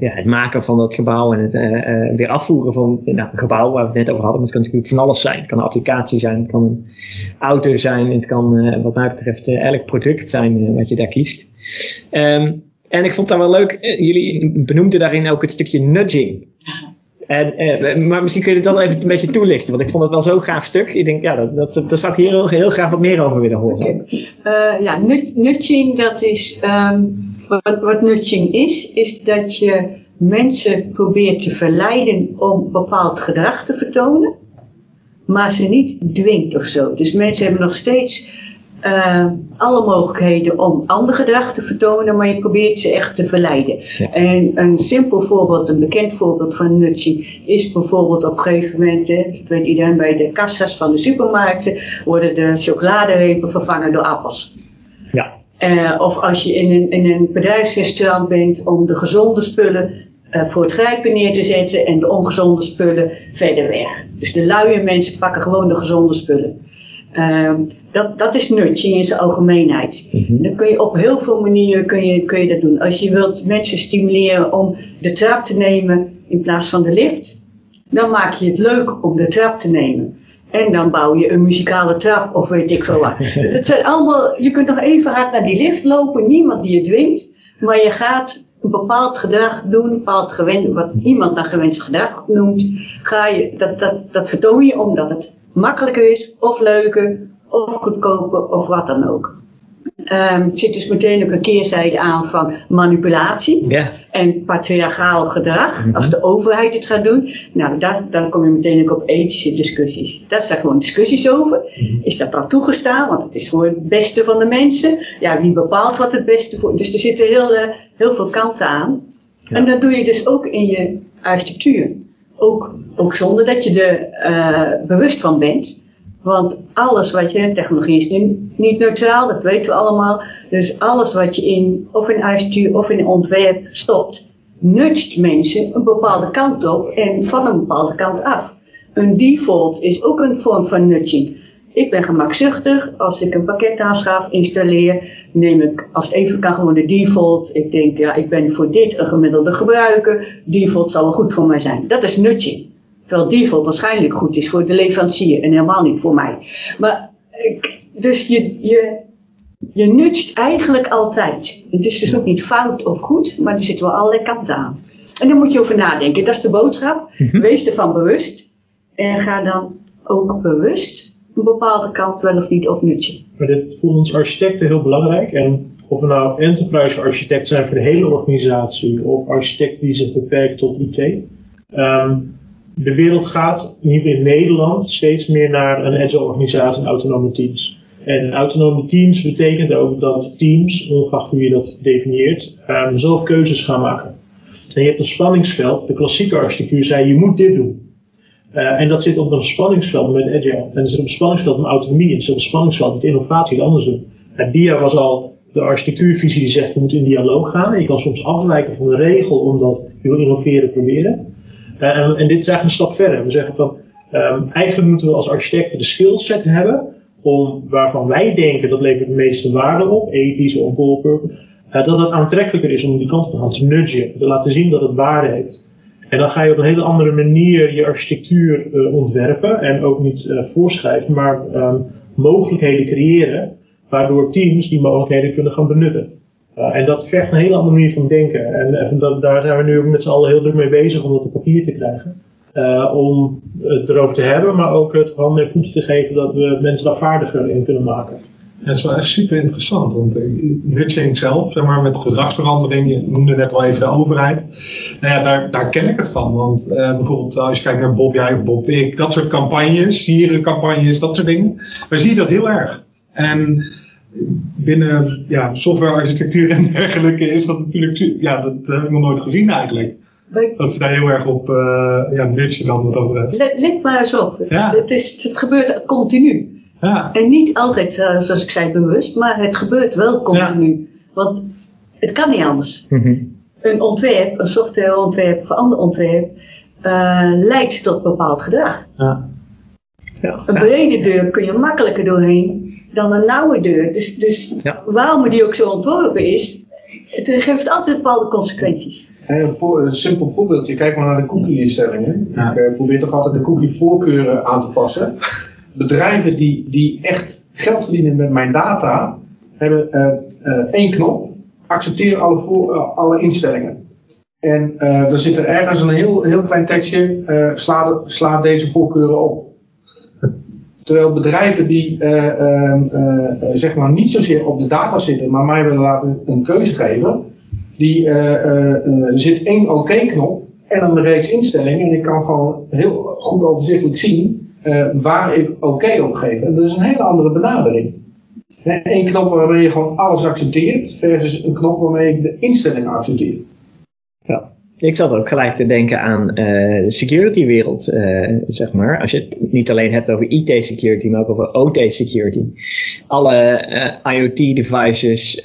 ja, het maken van dat gebouw en het eh, eh, weer afvoeren van nou, een gebouw waar we het net over hadden. Maar het kan natuurlijk van alles zijn. Het kan een applicatie zijn, het kan een auto zijn, het kan eh, wat mij betreft eh, elk product zijn eh, wat je daar kiest. Ehm, en ik vond dat wel leuk, eh, jullie benoemden daarin ook het stukje nudging. En, eh, maar misschien kun je het dan even een beetje toelichten, want ik vond het wel zo'n gaaf stuk. Ik denk, ja, dat, dat, daar zou ik hier heel, heel graag wat meer over willen horen. Eh, ja, nudging, dat is, ehm, wat, wat nudging is, is dat je mensen probeert te verleiden om bepaald gedrag te vertonen, maar ze niet dwingt of zo. Dus mensen hebben nog steeds eh, alle mogelijkheden om ander gedrag te vertonen, maar je probeert ze echt te verleiden. Ja. En een simpel voorbeeld, een bekend voorbeeld van nudging, is bijvoorbeeld op een gegeven moment, hè, dat weet iedereen, bij de kassa's van de supermarkten worden de chocoladerepen vervangen door appels. Eh, of als je in een, in een bedrijfsrestaurant bent om de gezonde spullen eh, voor het grijpen neer te zetten en de ongezonde spullen verder weg. Dus de luie mensen pakken gewoon de gezonde spullen. Ehm, dat, dat is nudging in zijn algemeenheid. Mhm. Dan kun je op heel veel manieren kun je, kun je dat doen. Als je wilt mensen stimuleren om de trap te nemen in plaats van de lift, dan maak je het leuk om de trap te nemen. En dan bouw je een muzikale trap of weet ik veel wat. Het zijn allemaal, je kunt nog even hard naar die lift lopen, niemand die je dwingt, maar je gaat een bepaald gedrag doen, een bepaald gewen, wat iemand dan gewenst gedrag noemt, ga je, dat, dat, dat vertoon je omdat het makkelijker is, of leuker, of goedkoper, of wat dan ook. Het zit dus meteen ook een keerzijde aan van manipulatie Ja, en patriarchaal gedrag, Mhm. als de overheid het gaat doen, nou, daar, dan kom je meteen ook op ethische discussies. Daar zijn gewoon discussies over. Mhm. Is dat dan toegestaan? Want het is voor het beste van de mensen. Ja, wie bepaalt wat het beste voor Dus er zitten heel, eh, heel veel kanten aan. Ja. En dat doe je dus ook in je architectuur. Ook, ook zonder dat je er eh, bewust van bent. Want alles wat je, technologie is nu niet neutraal, dat weten we allemaal. Dus alles wat je in, of in architectuur of in ontwerp stopt, nudgt mensen een bepaalde kant op en van een bepaalde kant af. Een default is ook een vorm van nudging. Ik ben gemakzuchtig. Als ik een pakket aanschaf, installeer, neem ik als het even kan gewoon de default. Ik denk, ja, ik ben voor dit een gemiddelde gebruiker. Default zal wel goed voor mij zijn. Dat is nudging. Terwijl default waarschijnlijk goed is voor de leverancier en helemaal niet voor mij. Maar, ik- dus je, je, je nudgt eigenlijk altijd. Het is dus ook niet fout of goed, maar er zitten wel allerlei kanten aan. En daar moet je over nadenken. Dat is de boodschap. Mhm. Wees ervan bewust. En ga dan ook bewust een bepaalde kant wel of niet op nudgen. Maar dit voor ons architecten heel belangrijk. En of we nou enterprise architect zijn voor de hele organisatie of architecten die zich beperken tot IT. ehm, de wereld gaat, in ieder geval in Nederland, steeds meer naar een agile organisatie en autonome teams. En autonome teams betekent ook dat teams, ongeacht hoe je dat definieert, ehm, zelf keuzes gaan maken. En je hebt een spanningsveld. De klassieke architectuur zei je moet dit doen. Eh, en dat zit op een spanningsveld met agile. En er zit op een spanningsveld met autonomie. En er zit op een spanningsveld met innovatie het anders doen. En DIA was al de architectuurvisie die zegt je moet in dialoog gaan. En je kan soms afwijken van de regel omdat je wil innoveren proberen. Eh, en, en dit is eigenlijk een stap verder. We zeggen van ehm, eigenlijk moeten we als architecten de skillset hebben om waarvan wij denken dat levert de meeste waarde op, ethisch of goal purpose, uh, dat het aantrekkelijker is om die kant op te gaan, te nudgen, te laten zien dat het waarde heeft. En dan ga je op een hele andere manier je architectuur uh, ontwerpen en ook niet uh, voorschrijven, maar um, mogelijkheden creëren, waardoor teams die mogelijkheden kunnen gaan benutten. Uh, en dat vergt een hele andere manier van denken. En, en dat, daar zijn we nu met z'n allen heel druk mee bezig om dat op papier te krijgen. Uh, om het erover te hebben, maar ook het handen en voeten te geven dat we mensen daar vaardiger in kunnen maken. Ja, dat is wel echt super interessant. Want nudging zelf, zeg maar, met gedragsverandering, je noemde net al even de overheid. Nou ja, daar, daar ken ik het van. Want bijvoorbeeld als je kijkt naar Bob Jij Bob Ik, dat soort campagnes, sierencampagnes, dat soort dingen. Wij zien dat heel erg. En binnen ja, softwarearchitectuur en dergelijke is dat natuurlijk, ja, dat, dat heb ik nog nooit gezien eigenlijk. Dat ze daar heel erg op uh, ja, nudgen dan wat over hebben. Let, let maar eens op. Ja. Het, is, het gebeurt continu. Ja. En niet altijd, zoals ik zei, bewust, maar het gebeurt wel continu. Ja. Want het kan niet anders. Mm -hmm. Een ontwerp, een softwareontwerp of ander ontwerp, uh, leidt tot bepaald gedrag. Ja. Ja. Een brede deur kun je makkelijker doorheen dan een nauwe deur. Dus, dus Ja. waarom die ook zo ontworpen is, het geeft altijd bepaalde consequenties. En een, voor, een simpel voorbeeldje, kijk maar naar de cookie-instellingen. Ja. Ik uh, probeer toch altijd de cookie-voorkeuren aan te passen. Bedrijven die, die echt geld verdienen met mijn data, hebben uh, uh, één knop, accepteer alle, voor, alle instellingen. En er zit er ergens een heel, heel klein tekstje, sla, de, sla deze voorkeuren op. Terwijl bedrijven die uh, uh, uh, zeg maar niet zozeer op de data zitten, maar mij willen laten een keuze geven, die er zit één oké-knop en een reeks instellingen en ik kan gewoon heel goed overzichtelijk zien waar ik oké op geef. En dat is een hele andere benadering. Eén knop waarmee je gewoon alles accepteert versus een knop waarmee ik de instellingen accepteer. Ik zat ook gelijk te denken aan uh, de security wereld, uh, zeg maar. Als je het niet alleen hebt over IT security, maar ook over OT security. Alle uh, IoT devices,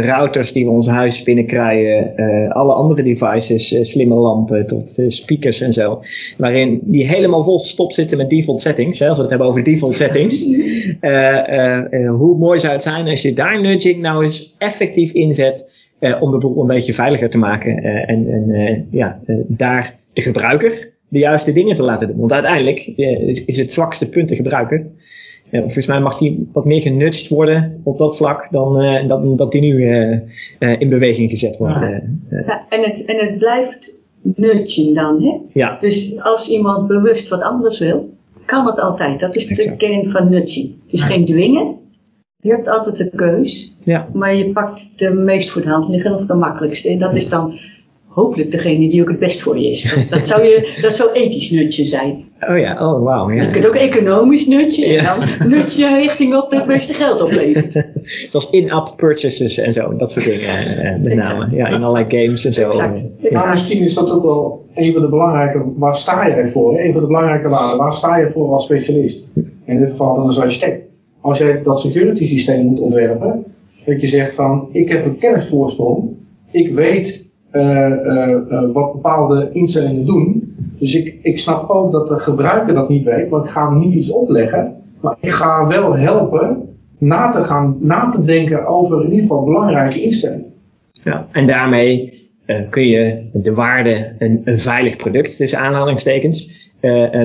routers die we ons huis binnenkrijgen, alle andere devices, slimme lampen tot speakers en zo. Waarin die helemaal vol gestopt zitten met default settings. Hè, als we het hebben over default settings. hoe mooi zou het zijn als je daar nudging nou eens effectief inzet. Uh, om de boel een beetje veiliger te maken uh, en, en uh, ja, daar de gebruiker de juiste dingen te laten doen. Want uiteindelijk is, is, het zwakste punt de gebruiker. volgens mij mag die wat meer genudged worden op dat vlak dan, dat die nu in beweging gezet wordt. Ja. ja, en, het, en het blijft nudging dan, hè? Ja. Dus als iemand bewust wat anders wil, kan het altijd. Dat is de Exact. kern van nudging. Het is geen dwingen. Je hebt altijd de keus. Ja. Maar je pakt de meest voor de hand liggende of de makkelijkste. En dat is dan hopelijk degene die ook het best voor je is. Dat, dat zou, je, dat zou ethisch nutje zijn. Oh ja, oh wauw. Ja. Je kunt ook economisch nutje. Ja. En dan nutje richting wat het meeste geld oplevert. Zoals in-app purchases en zo. Dat soort dingen uh, met name. Ja, in allerlei games en zo. Exact. Maar misschien is dat ook wel een van de belangrijke, waar sta je voor? Een van de belangrijke waarden, waar sta je voor als specialist? In dit geval dan als architect. Als jij dat security systeem moet ontwerpen, dat je zegt van, ik heb een kennisvoorsprong, ik weet uh, uh, uh, wat bepaalde instellingen doen, dus ik, ik snap ook dat de gebruiker dat niet weet, maar ik ga hem niet iets opleggen, maar ik ga wel helpen na te gaan, na te denken over in ieder geval belangrijke instellingen. Ja, en daarmee kun je de waarde, een, een veilig product, tussen aanhalingstekens,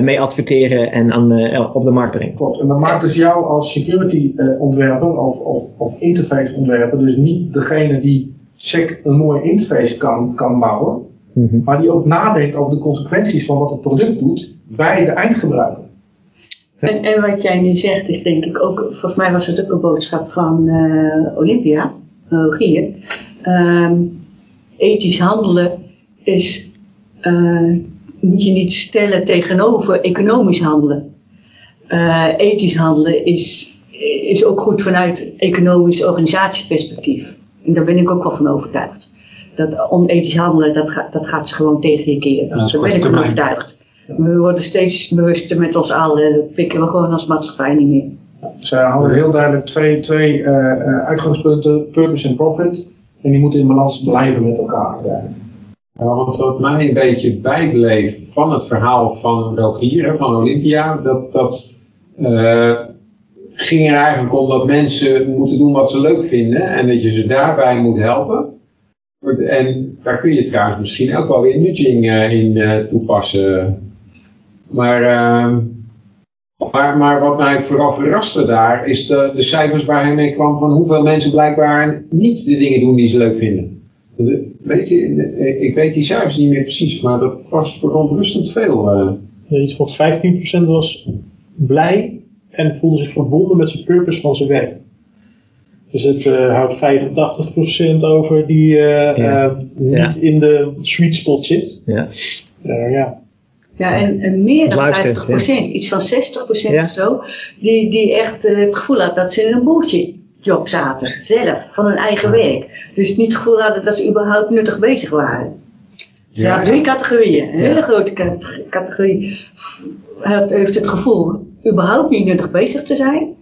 mee adverteren en aan, uh, op de markt brengen. Klopt, en dat maakt dus jou als security ontwerper of, of, of interface ontwerper dus niet degene die sec een mooie interface kan, kan bouwen, mm -hmm. maar die ook nadenkt over de consequenties van wat het product doet bij de eindgebruiker. En, en wat jij nu zegt is denk ik ook, volgens mij was het ook een boodschap van uh, Olympia, Rogier. Um, ethisch handelen is, uh, moet je niet stellen tegenover economisch handelen. Uh, ethisch handelen is, is ook goed vanuit economisch organisatieperspectief. En daar ben ik ook wel van overtuigd. Dat onethisch handelen, dat, ga, dat gaat ze gewoon tegen je keren. Ja, daar ben ik van overtuigd. We worden steeds bewuster met ons allen. Dat pikken we gewoon als maatschappij niet meer. Ze houden heel duidelijk twee, twee uh, uitgangspunten, purpose en profit. En die moeten in balans blijven met elkaar. Ja, want wat mij een beetje bijbleef van het verhaal van Rogier, van Olympia, dat, dat uh, ging er eigenlijk om dat mensen moeten doen wat ze leuk vinden en dat je ze daarbij moet helpen. En daar kun je trouwens misschien ook wel weer nudging uh, in uh, toepassen. Maar, uh, maar, maar wat mij vooral verraste daar is de, de cijfers waar hij mee kwam van hoeveel mensen blijkbaar niet de dingen doen die ze leuk vinden. Weet je, ik weet die cijfers niet meer precies, maar dat was verontrustend veel. Uh. Iets van 15% was blij en voelde zich verbonden met zijn purpose van zijn werk. Dus het uh, houdt 85% over die uh, ja. uh, niet ja. in de sweet spot zit. Ja. ja. Ja, en, en meer dan 50%, ja. iets van 60% ja. of zo, die, die echt het gevoel had dat ze in een bullshit job zaten, zelf, van hun eigen werk. Dus niet het gevoel hadden dat ze überhaupt nuttig bezig waren. Ze hadden drie categorieën, een hele grote categorie heeft het gevoel überhaupt niet nuttig bezig te zijn.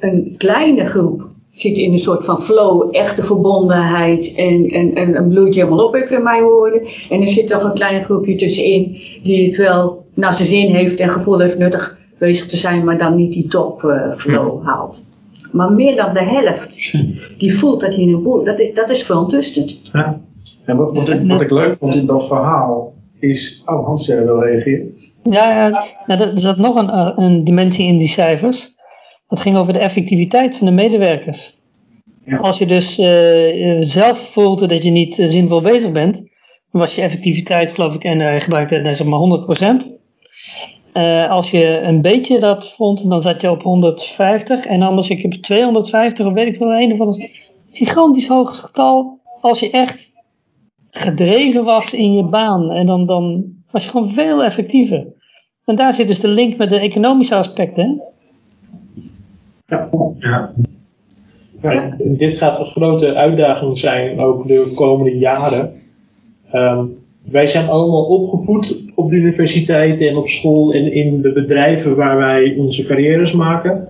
Een kleine groep zit in een soort van flow, echte verbondenheid en, en, en een bloedje helemaal op even in mijn woorden. En er zit toch een klein groepje tussenin die het wel naar zijn zin heeft en gevoel heeft nuttig bezig te zijn, maar dan niet die top uh, flow haalt. Maar meer dan de helft die voelt dat hij een boel, dat is, dat is verontrustend. Ja. En wat, wat, ik, wat ik leuk vond in dat verhaal is, oh Hans, jij wil reageren? Ja, ja, er zat nog een, een dimensie in die cijfers. Dat ging over de effectiviteit van de medewerkers. Ja. Als je dus uh, zelf voelt dat je niet uh, zinvol bezig bent, dan was je effectiviteit, geloof ik, en hij gebruikte uh, zeg maar 100%. Uh, als je een beetje dat vond, dan zat je op 150. En anders, ik heb 250 of weet ik wel, een of ander gigantisch hoog getal. Als je echt gedreven was in je baan. En dan, dan was je gewoon veel effectiever. En daar zit dus de link met de economische aspecten. Ja. ja. ja. Dit gaat een grote uitdaging zijn, ook de komende jaren. Um, wij zijn allemaal opgevoed op de universiteit en op school en in de bedrijven waar wij onze carrières maken,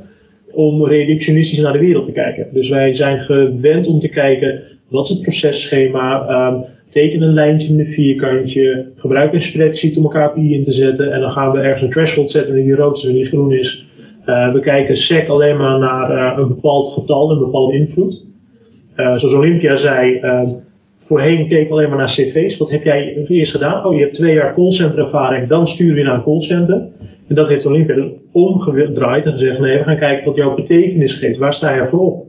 om reductionistisch naar de wereld te kijken. Dus wij zijn gewend om te kijken, wat is het processchema, um, teken een lijntje in een vierkantje, gebruik een spreadsheet om elkaar KPI in te zetten en dan gaan we ergens een threshold zetten die rood is en die groen is. Uh, we kijken SEC alleen maar naar uh, een bepaald getal, een bepaalde invloed. Uh, zoals Olympia zei, voorheen keek alleen maar naar cv's. Wat heb jij eerst gedaan? Oh, je hebt twee jaar callcenter ervaring, dan stuur je naar een callcenter. En dat heeft Olympia dus omgedraaid en gezegd, nee, we gaan kijken wat jouw betekenis geeft. Waar sta je voor op?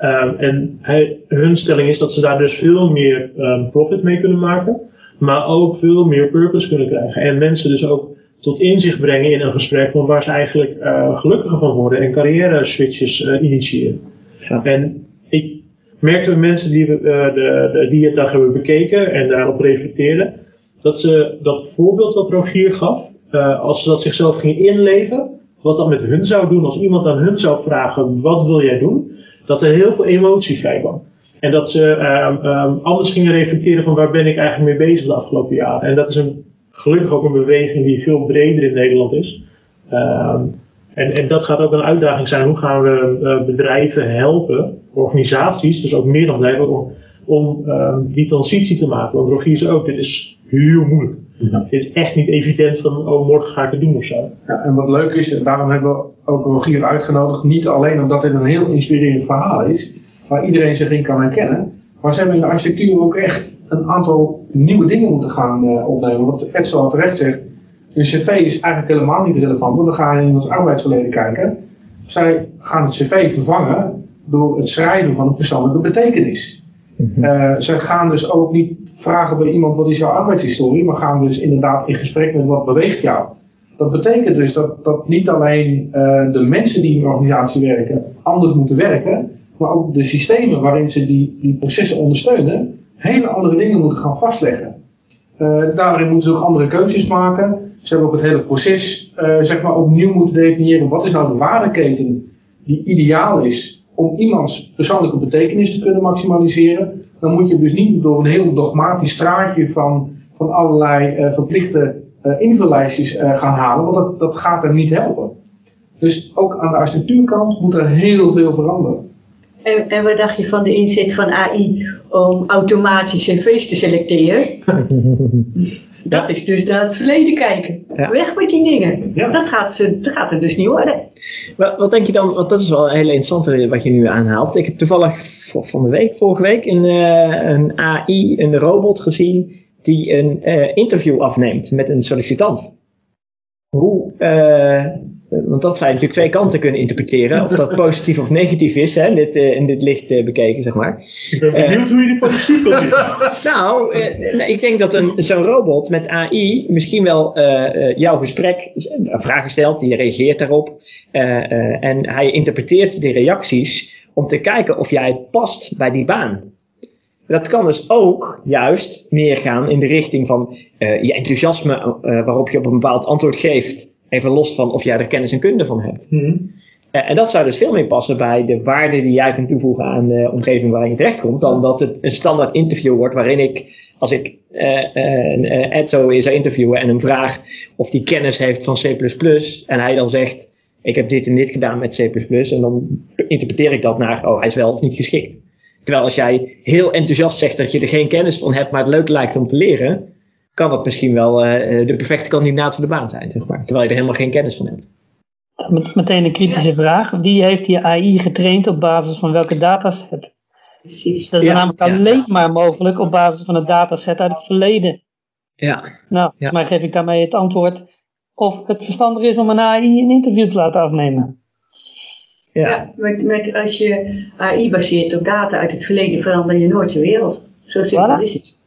Um, en hij, hun stelling is dat ze daar dus veel meer um, profit mee kunnen maken, maar ook veel meer purpose kunnen krijgen. En mensen dus ook tot inzicht brengen in een gesprek van waar ze eigenlijk uh, gelukkiger van worden en carrière switches uh, initiëren. Ja. En ik merkte we mensen die, uh, de, de, die het hebben bekeken en daarop reflecteerden, dat ze dat voorbeeld wat Rogier gaf, als ze dat zichzelf gingen inleven, wat dat met hun zou doen als iemand aan hun zou vragen, wat wil jij doen? dat er heel veel emotie vrij kwam. En dat ze um, um, anders gingen reflecteren van waar ben ik eigenlijk mee bezig de afgelopen jaren. En dat is een, gelukkig ook een beweging die veel breder in Nederland is. Um, en, en dat gaat ook een uitdaging zijn. Hoe gaan we uh, bedrijven helpen, organisaties, dus ook meer dan bedrijven, om, om die transitie te maken. Want Rogier zei ook, dit is heel moeilijk. Ja. Het is echt niet evident van, oh, morgen ga ik het doen of zo. Ja, en wat leuk is, en daarom hebben we ook Rogier uitgenodigd, niet alleen omdat dit een heel inspirerend verhaal is, waar iedereen zich in kan herkennen, maar ze hebben in de architectuur ook echt een aantal nieuwe dingen moeten gaan uh, opnemen. Wat Edsel al terecht zegt, een cv is eigenlijk helemaal niet relevant, want dan ga je in het arbeidsverleden kijken. Zij gaan het cv vervangen door het schrijven van een persoonlijke betekenis. Uh, ze gaan dus ook niet vragen bij iemand wat is jouw arbeidshistorie, maar gaan dus inderdaad in gesprek met wat beweegt jou. Dat betekent dus dat, dat niet alleen uh, de mensen die in de organisatie werken anders moeten werken, maar ook de systemen waarin ze die, die processen ondersteunen, hele andere dingen moeten gaan vastleggen. Uh, daarin moeten ze ook andere keuzes maken. Ze hebben ook het hele proces zeg maar opnieuw moeten definiëren. Wat is nou de waardeketen die ideaal is om iemands persoonlijke betekenis te kunnen maximaliseren, dan moet je dus niet door een heel dogmatisch straatje van, van allerlei uh, verplichte uh, invullijstjes uh, gaan halen, want dat, dat gaat er niet helpen. Dus ook aan de architectuurkant moet er heel veel veranderen. En, en wat dacht je van de inzet van AI om automatisch cv's te selecteren? dat is dus naar het verleden kijken. Ja. Weg met die dingen. Ja. Dat, gaat, dat gaat het dus niet worden. Wat, wat denk je dan, want dat is wel een hele interessante wat je nu aanhaalt. Ik heb toevallig van de week, vorige week, een, uh, een AI, een robot gezien die een uh, interview afneemt met een sollicitant. Hoe, uh, want dat zou je natuurlijk twee kanten kunnen interpreteren. Of dat positief of negatief is, hè, dit, in dit licht bekeken, zeg maar. Ik ben benieuwd hoe je dit positief wil zien. nou, uh, ik denk dat een, zo'n robot met AI misschien wel jouw gesprek vragen stelt, die reageert daarop. en hij interpreteert die reacties om te kijken of jij past bij die baan. Dat kan dus ook juist meer gaan in de richting van je enthousiasme waarop je op een bepaald antwoord geeft. Even los van of jij er kennis en kunde van hebt. Mhm. En dat zou dus veel meer passen bij de waarde die jij kunt toevoegen aan de omgeving waarin je terechtkomt. Dan dat het een standaard interview wordt waarin ik, als ik uh, uh, Ed zo zou interviewen en hem vraag of die kennis heeft van C++ en hij dan zegt, ik heb dit en dit gedaan met C++ en dan interpreteer ik dat naar, oh hij is wel of niet geschikt. Terwijl als jij heel enthousiast zegt dat je er geen kennis van hebt, maar het leuk lijkt om te leren, kan dat misschien wel de perfecte kandidaat voor de baan zijn, zeg maar. Terwijl je er helemaal geen kennis van hebt. Met, meteen een kritische vraag. Wie heeft die AI getraind op basis van welke dataset? Precies. Dat is Ja, namelijk ja. alleen maar mogelijk op basis van het dataset uit het verleden. Ja, Nou, Ja. maar geef ik daarmee het antwoord of het verstandig is om een AI een interview te laten afnemen. ja. Ja, met, met, als je AI baseert op data uit het verleden, verander je nooit je wereld. Zo simpel Voilà. is het.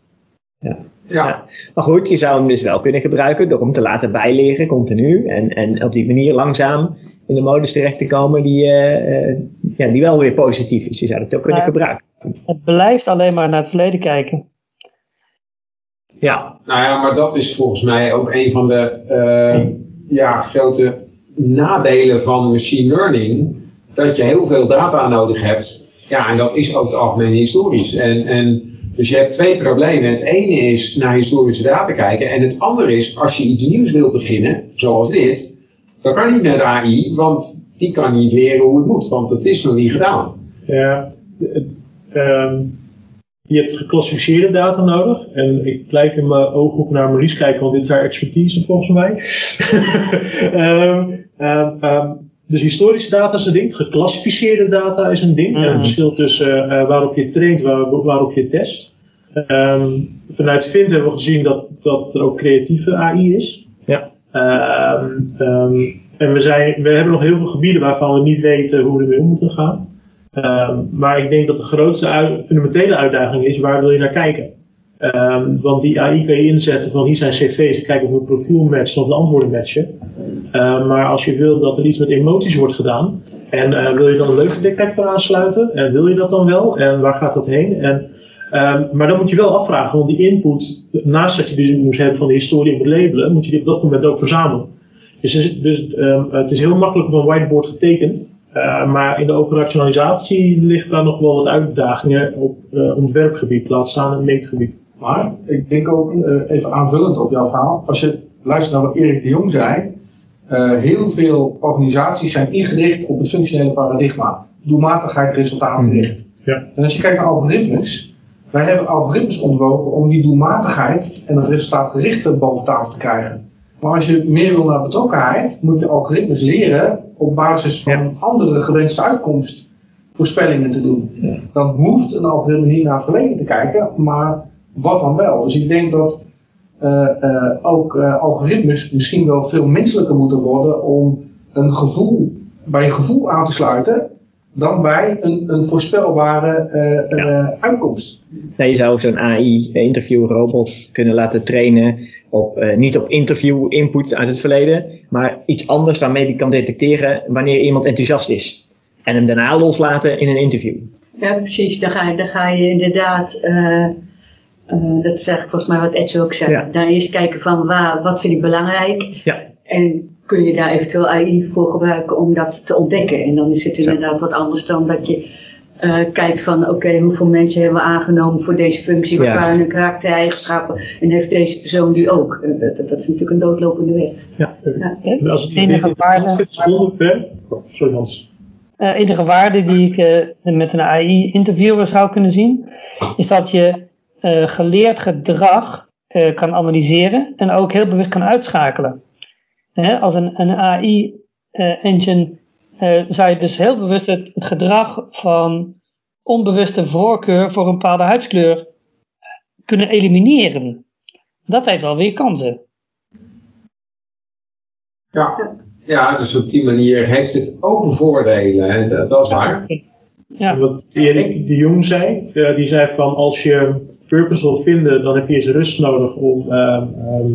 Ja, Maar goed, je zou hem dus wel kunnen gebruiken door hem te laten bijleren continu. En, en op die manier langzaam in de modus terecht te komen die, eh, eh, ja, die wel weer positief is. Je zou het ook kunnen Ja. gebruiken. Het blijft alleen maar naar het verleden kijken. Ja, nou ja, maar dat is volgens mij ook een van de eh, ja, grote nadelen van machine learning. Dat je heel veel data nodig hebt. Ja, en dat is ook het algemeen historisch. En, en dus je hebt twee problemen. Het ene is naar historische data kijken. En het andere is, als je iets nieuws wil beginnen, zoals dit, dan kan niet met AI, want die kan niet leren hoe het moet, want het is nog niet gedaan. Ja, ehm, je hebt geclassificeerde data nodig. En ik blijf in mijn ooghoek naar Maurice kijken, want dit is haar expertise volgens mij. Ehm, ehm, dus historische data is een ding, geclassificeerde data is een ding. En het Mhm. verschil tussen eh, waarop je traint, waar, waarop je test. Ehm, vanuit Vint hebben we gezien dat, dat er ook creatieve AI is. Ja. Ehm, ehm, en we, zijn, we hebben nog heel veel gebieden waarvan we niet weten hoe we ermee om moeten gaan. Maar ik denk dat de grootste fundamentele uitdaging is, waar wil je naar kijken? Um, want die AI kan je inzetten van hier zijn cv's, kijken of een profiel matchen of de antwoorden matchen. Ehm maar als je wil dat er iets met emoties wordt gedaan, en uh, wil je dan een leuke detector aansluiten? En wil je dat dan wel? En waar gaat dat heen? En, um, maar dan moet je wel afvragen, want die input, naast dat je dus moest hebben van de historie en moet labelen, moet je die op dat moment ook verzamelen. Dus, dus ehm, het is heel makkelijk op een whiteboard getekend. Uh, maar in de operationalisatie ligt daar nog wel wat uitdagingen op uh, ontwerpgebied, laat staan het meetgebied. Maar ik denk ook, uh, even aanvullend op jouw verhaal, als je luistert naar wat Erik de Jong zei, uh, heel veel organisaties zijn ingericht op het functionele paradigma. Doelmatigheid, resultaatgericht. Ja. En als je kijkt naar algoritmes, wij hebben algoritmes ontworpen om die doelmatigheid en het resultaatgerichte boven tafel te krijgen. Maar als je meer wil naar betrokkenheid, moet je algoritmes leren op basis van Ja. andere gewenste uitkomstvoorspellingen te doen. Ja. Dan hoeft een algoritme niet naar het verleden te kijken, maar wat dan wel. Dus ik denk dat uh, uh, ook uh, algoritmes misschien wel veel menselijker moeten worden om een gevoel, bij een gevoel aan te sluiten dan bij een, een voorspelbare Ja. uitkomst. Nee, je zou zo'n AI-interview-robot kunnen laten trainen op, uh, niet op interview-input uit het verleden, maar iets anders waarmee die kan detecteren wanneer iemand enthousiast is. En hem daarna loslaten in een interview. Ja, precies. Dan ga, dan ga je inderdaad, uh, uh, dat is eigenlijk volgens mij wat Ed ook zei, Ja. dan eerst kijken van waar, wat vind ik belangrijk Ja. en kun je daar eventueel AI voor gebruiken om dat te ontdekken. En dan is het inderdaad wat anders dan dat je uh, kijkt van oké, okay, hoeveel mensen hebben we aangenomen voor deze functie, wat waren hun karaktereigenschappen en heeft deze persoon die ook. Uh, dat, dat, is natuurlijk een doodlopende weg. Ja. Ja. En Als het Enige waarde- interessant vindt, is 100 per. Oh, sorry Hans. Uh, enige waarde die ik uh, met een AI-interviewer zou kunnen zien, is dat je uh, geleerd gedrag uh, kan analyseren en ook heel bewust kan uitschakelen. Hè, als een, een AI-engine eh, zou je dus heel bewust het, het gedrag van onbewuste voorkeur voor een bepaalde huidskleur kunnen elimineren. Dat heeft wel weer kansen. Ja. ja, dus op die manier heeft het ook voordelen. En dat, is waar. Ja. Wat Erik de Jong zei, eh, die zei van als je purpose wil vinden, dan heb je eens rust nodig om ehm, ehm,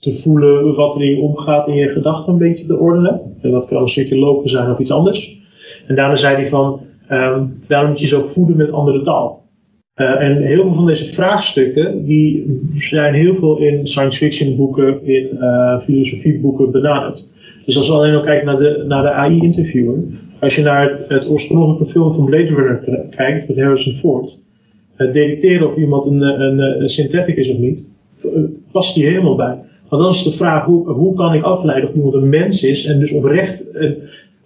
te voelen wat er in je omgaat in je gedachten een beetje te ordenen. En dat kan een stukje lopen zijn of iets anders. En daarna zei hij van, ehm, daarom moet je zo voeden met andere taal. Eh, en heel veel van deze vraagstukken, die zijn heel veel in science fiction boeken, in uh, filosofieboeken benaderd. Dus als we alleen al kijken naar de, naar de AI-interviewer, als je naar het, het, oorspronkelijke film van Blade Runner kijkt, met Harrison Ford, het detecteren of iemand een, een, een synthetic is of niet, past die helemaal bij. Want dan is de vraag, hoe, hoe kan ik afleiden of iemand een mens is en dus oprecht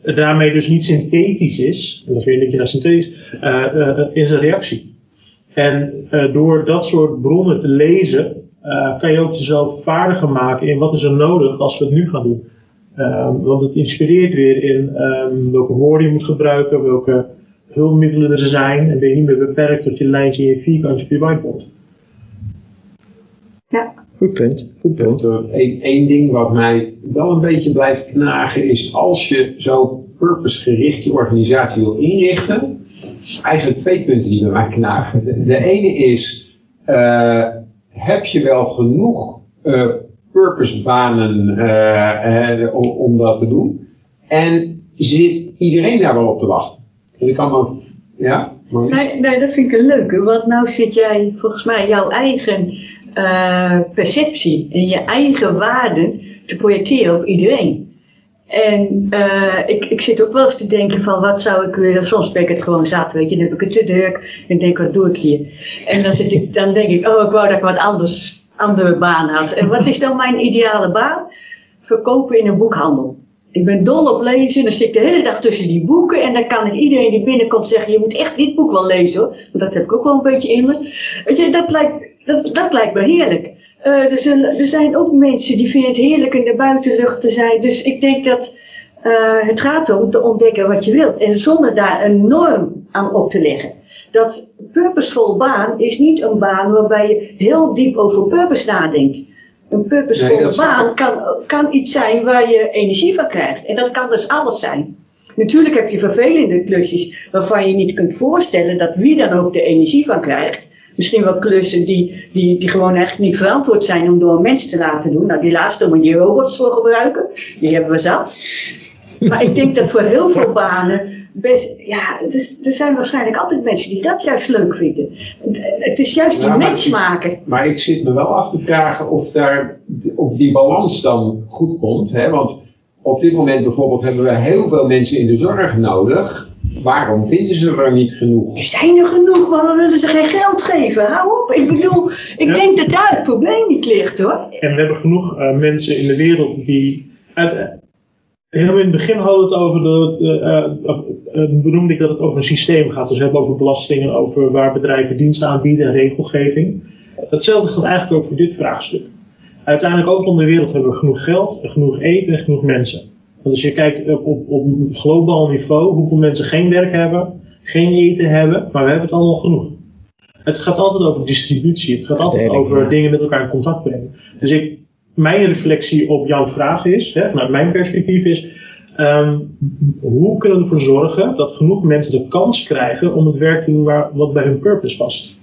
daarmee dus niet synthetisch is, en dat vind je naar synthetisch, uh, uh, in zijn reactie. En door dat soort bronnen te lezen, kan je ook jezelf vaardiger maken in wat is er nodig als we het nu gaan doen. Want het inspireert weer in um, welke woorden je moet gebruiken, welke hulpmiddelen er zijn. En ben je niet meer beperkt tot je lijntje in je vierkantje op je whiteboard. Ja. Goed punt. Goed punt. Eén ding wat mij wel een beetje blijft knagen is als je zo purpose-gericht je organisatie wil inrichten. Eigenlijk twee punten die bij mij knagen. De, de ene is, uh, heb je wel genoeg uh, purpose-banen uh, om, om dat te doen? En zit iedereen daar wel op te wachten? Ik kan me, ja? Nee, nee, dat vind ik een leuke. Want nou zit jij volgens mij jouw eigen uh, perceptie en je eigen waarden te projecteren op iedereen. En uh, ik, ik zit ook wel eens te denken van wat zou ik willen. Soms ben ik het gewoon zat, weet je. Dan heb ik het te druk en denk wat doe ik hier. En dan, zit ik, dan denk ik, oh ik wou dat ik wat anders, andere baan had. En wat is dan mijn ideale baan? Verkopen in een boekhandel. Ik ben dol op lezen, dan zit ik de hele dag tussen die boeken en dan kan ik iedereen die binnenkomt zeggen, je moet echt dit boek wel lezen hoor. Want dat heb ik ook wel een beetje in me. Dat lijkt, dat, dat lijkt me heerlijk. Uh, er, zijn, er zijn ook mensen die vinden het heerlijk in de buitenlucht te zijn. Dus ik denk dat uh, het gaat om te ontdekken wat je wilt. En zonder daar een norm aan op te leggen. Dat purposevol baan is niet een baan waarbij je heel diep over purpose nadenkt. Een purposevolle nee, baan kan, kan iets zijn waar je energie van krijgt. En dat kan dus alles zijn. Natuurlijk heb je vervelende klusjes waarvan je niet kunt voorstellen dat wie dan ook de energie van krijgt. Misschien wel klussen die, die, die gewoon eigenlijk niet verantwoord zijn om door een mens te laten doen. Nou, die laatste moet je robots voor gebruiken. Die hebben we zat. Maar ik denk dat voor heel veel banen best, ja, dus, er zijn waarschijnlijk altijd mensen die dat juist leuk vinden. Het is juist die mens maken. Maar ik zit me wel af te vragen of, daar, of die balans dan goed komt. Hè? Want op dit moment bijvoorbeeld hebben we heel veel mensen in de zorg nodig. Waarom vinden ze er niet genoeg? Er zijn er genoeg, maar we willen ze geen geld geven. Hou op. Ik bedoel, ik ja. denk dat daar het probleem niet ligt hoor. En we hebben genoeg uh, mensen in de wereld die uit, Helemaal in het begin hadden we het over de, uh, of, uh, benoemde ik dat het over een systeem gaat. Dus we hebben over belastingen, over waar bedrijven diensten aanbieden en regelgeving. Hetzelfde geldt eigenlijk ook voor dit vraagstuk. Uiteindelijk ook in de wereld hebben we genoeg geld, genoeg eten en genoeg mensen. Want als je kijkt op, op, op globaal niveau hoeveel mensen geen werk hebben, geen eten hebben, maar we hebben het allemaal genoeg. Het gaat altijd over distributie, het gaat altijd over dingen met elkaar in contact brengen. Dus ik, mijn reflectie op jouw vraag is, hè, vanuit mijn perspectief is, um, hoe kunnen we ervoor zorgen dat genoeg mensen de kans krijgen om het werk te doen waar, wat bij hun purpose past?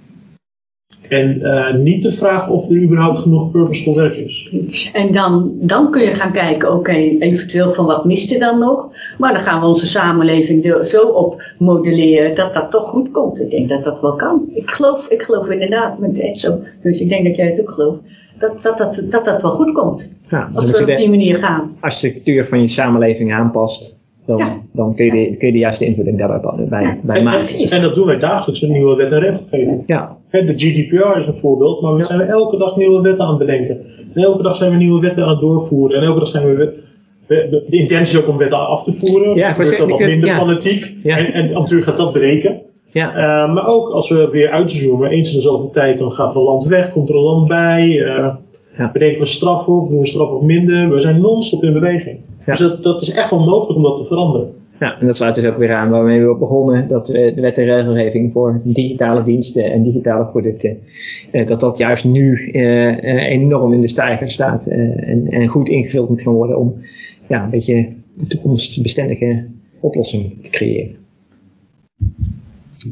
En uh, niet de vraag of er überhaupt genoeg purposeful werk is. En dan, dan kun je gaan kijken, oké, okay, eventueel van wat mist er dan nog. Maar dan gaan we onze samenleving zo op modelleren dat dat toch goed komt. Ik denk dat dat wel kan. Ik geloof, ik geloof inderdaad met Edso. Dus ik denk dat jij het ook gelooft. Dat dat, dat, dat, dat wel goed komt. Ja, als we op die manier gaan. Architectuur van je samenleving aanpast. Dan, ja. dan kun, je de, kun je de juiste invulling daarbij bij, ja, bij maken. En dat doen wij dagelijks met nieuwe wet en regelgeving. Ja. De GDPR is een voorbeeld, maar we zijn elke dag nieuwe wetten aan het bedenken. En elke dag zijn we nieuwe wetten aan het doorvoeren. En elke dag zijn we de intentie ook om wetten af te voeren. Ja, wordt dat wat minder ja. fanatiek. Ja. En, en natuurlijk gaat dat breken. Ja. Uh, maar ook als we weer uitzoomen, eens in de zoveel tijd, dan gaat er een land weg, komt er een land bij. Uh, ja. Bedenken we strafhof, doen we strafhof minder. We zijn non-stop in beweging. Dus dat, dat is echt wel mogelijk om dat te veranderen. Ja, en dat sluit dus ook weer aan waarmee we begonnen, dat de wet en regelgeving voor digitale diensten en digitale producten, eh, dat dat juist nu eh, eh, enorm in de stijger staat en, goed ingevuld moet gaan worden om ja, een beetje de toekomstbestendige oplossing te creëren.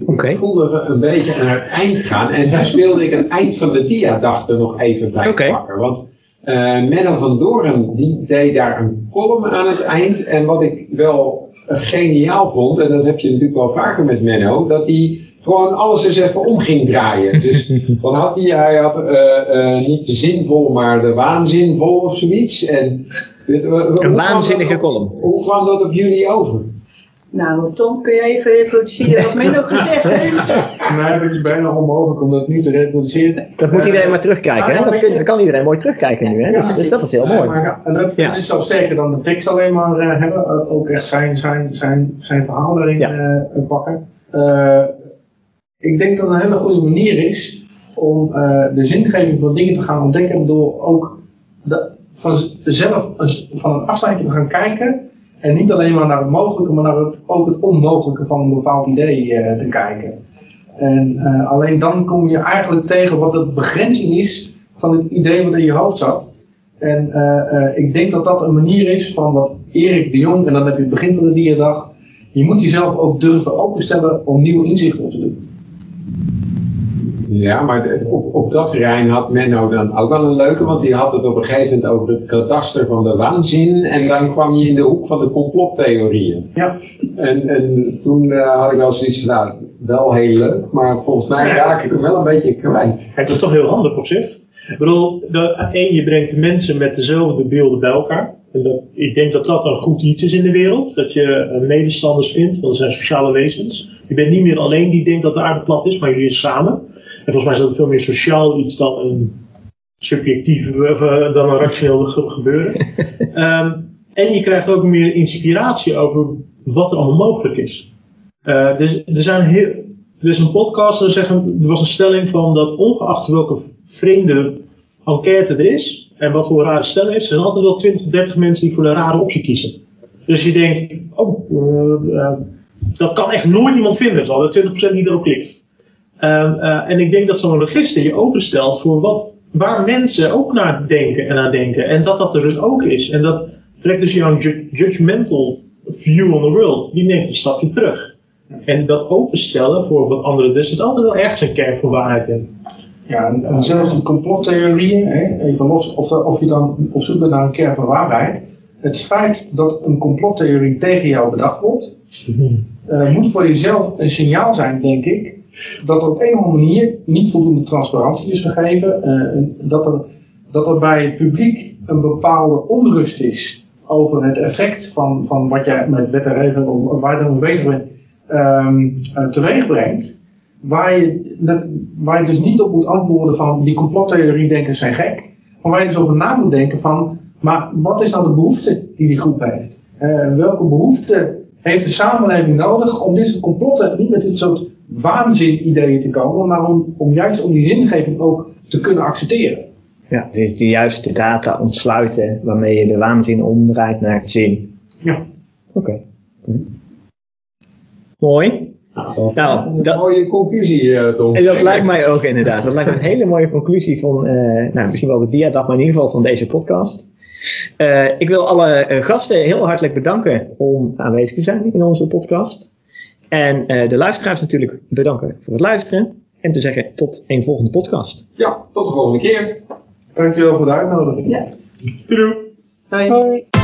Oké. Ik voelde ze een beetje naar het eind gaan. En daar speelde ik het eind van de diadag er nog even bij Oké. pakken. Want eh Menno van Doorn die deed daar een column aan het eind. En wat ik wel geniaal vond, en dat heb je natuurlijk wel vaker met Menno, dat hij gewoon alles eens even om ging draaien. Dus wat had hij? Hij had eh, eh, niet de zinvol, maar de waanzinvol of zoiets. En, Een waanzinnige op- column. Hoe kwam dat op jullie over? Nou, Tom, kun je even reproduceren wat Menno gezegd heeft? Nee, het is bijna onmogelijk om dat nu te reproduceren. Dat moet iedereen maar terugkijken. Hè? Dat, kun- dat kan iedereen mooi terugkijken nu. Hè? Ja, Dus, dus dat is heel mooi. maar ja, en dat, Ja. dat is zelfs sterker dan de tekst alleen maar eh, hebben. ook echt zijn, zijn, zijn, zijn verhaal Ja. eh, pakken. Eh, ik denk dat het een hele goede manier is om eh, de zingeving van dingen te gaan ontdekken. Door ook de, van zelf een- van een afstandje te gaan kijken. En niet alleen maar naar het mogelijke, maar naar het, ook het onmogelijke van een bepaald idee eh, te kijken. En eh, alleen dan kom je eigenlijk tegen wat de begrenzing is van het idee wat in je hoofd zat. En eh, ik denk dat dat een manier is van wat Erik de Jong, en dan heb je het begin van de dierdag, je moet jezelf ook durven openstellen om nieuwe inzichten op te doen. Ja, maar op, op dat terrein had Menno dan ook wel een leuke, want die had het op een gegeven moment over het kadaster van de waanzin. En dan kwam je in de hoek van de complottheorieën. Ja. En, en toen eh, had ik wel zoiets van, nou, wel heel leuk, maar volgens mij raak ik hem wel een beetje kwijt. Het is toch heel handig op zich. Ik bedoel, de, één, je brengt mensen met dezelfde beelden bij elkaar. En dat, ik denk dat dat een goed iets is in de wereld. Dat je eh, medestanders vindt, want dat zijn sociale wezens. Je bent niet meer alleen die denkt dat de aarde plat is, maar jullie zijn samen. En volgens mij is dat veel meer sociaal iets dan een subjectief, of, eh, dan een rationeel ge- gebeuren. Ehm, en je krijgt ook meer inspiratie over wat er allemaal mogelijk is. Eh, dus, er zijn heel, er is een podcast, er, zeggen, er was een stelling van dat ongeacht welke vreemde enquête er is, en wat voor rare stelling is, er zijn altijd wel 20 of 30 mensen die voor de rare optie kiezen. Dus je denkt, oh, eh, dat kan echt nooit iemand vinden. Er is altijd 20% die erop klikt. Ehm, eh, en ik denk dat zo'n register je openstelt voor wat, waar mensen ook naar denken en naar denken. En dat dat er dus ook is. En dat trekt dus jouw ju- judgmental view on the world, die neemt een stapje terug. En dat openstellen voor wat anderen, er zit altijd wel ergens een kern van waarheid in. Ja, en, en zelfs die complottheorieën, hè, even los of, of je dan op zoek bent naar een kern van waarheid. Het feit dat een complottheorie tegen jou bedacht wordt, eh, moet voor jezelf een signaal zijn, denk ik, dat op een of andere manier niet voldoende transparantie is gegeven. eh, dat, er, dat er bij het publiek een bepaalde onrust is over het effect van, van wat jij met wet en of, of waar je dan mee bezig bent, ehm eh, teweeg brengt. Waar je, dat, waar je dus niet op moet antwoorden van die complottheorie-denkers zijn gek. Maar waar je dus over na moet denken van, maar wat is nou de behoefte die die groep heeft? Eh, welke behoefte heeft de samenleving nodig om dit soort complotten, niet met dit soort waanzin-ideeën te komen, maar om, om juist om die zingeving ook te kunnen accepteren. Ja, het is de juiste data ontsluiten waarmee je de waanzin omdraait naar zin. Ja. Oké. Mooi. Nou, Een dat, mooie conclusie, eh, Tom. en dat lijkt mij ook inderdaad. Dat lijkt me een hele mooie conclusie van, eh, nou, misschien wel de diadag, maar in ieder geval van deze podcast. Eh, ik wil alle gasten heel hartelijk bedanken om aanwezig te zijn in onze podcast. En eh, de luisteraars natuurlijk bedanken voor het luisteren. En te zeggen tot een volgende podcast. Ja, tot de volgende keer. Dankjewel voor de uitnodiging. Ja. Doei doei. Hoi. Hoi.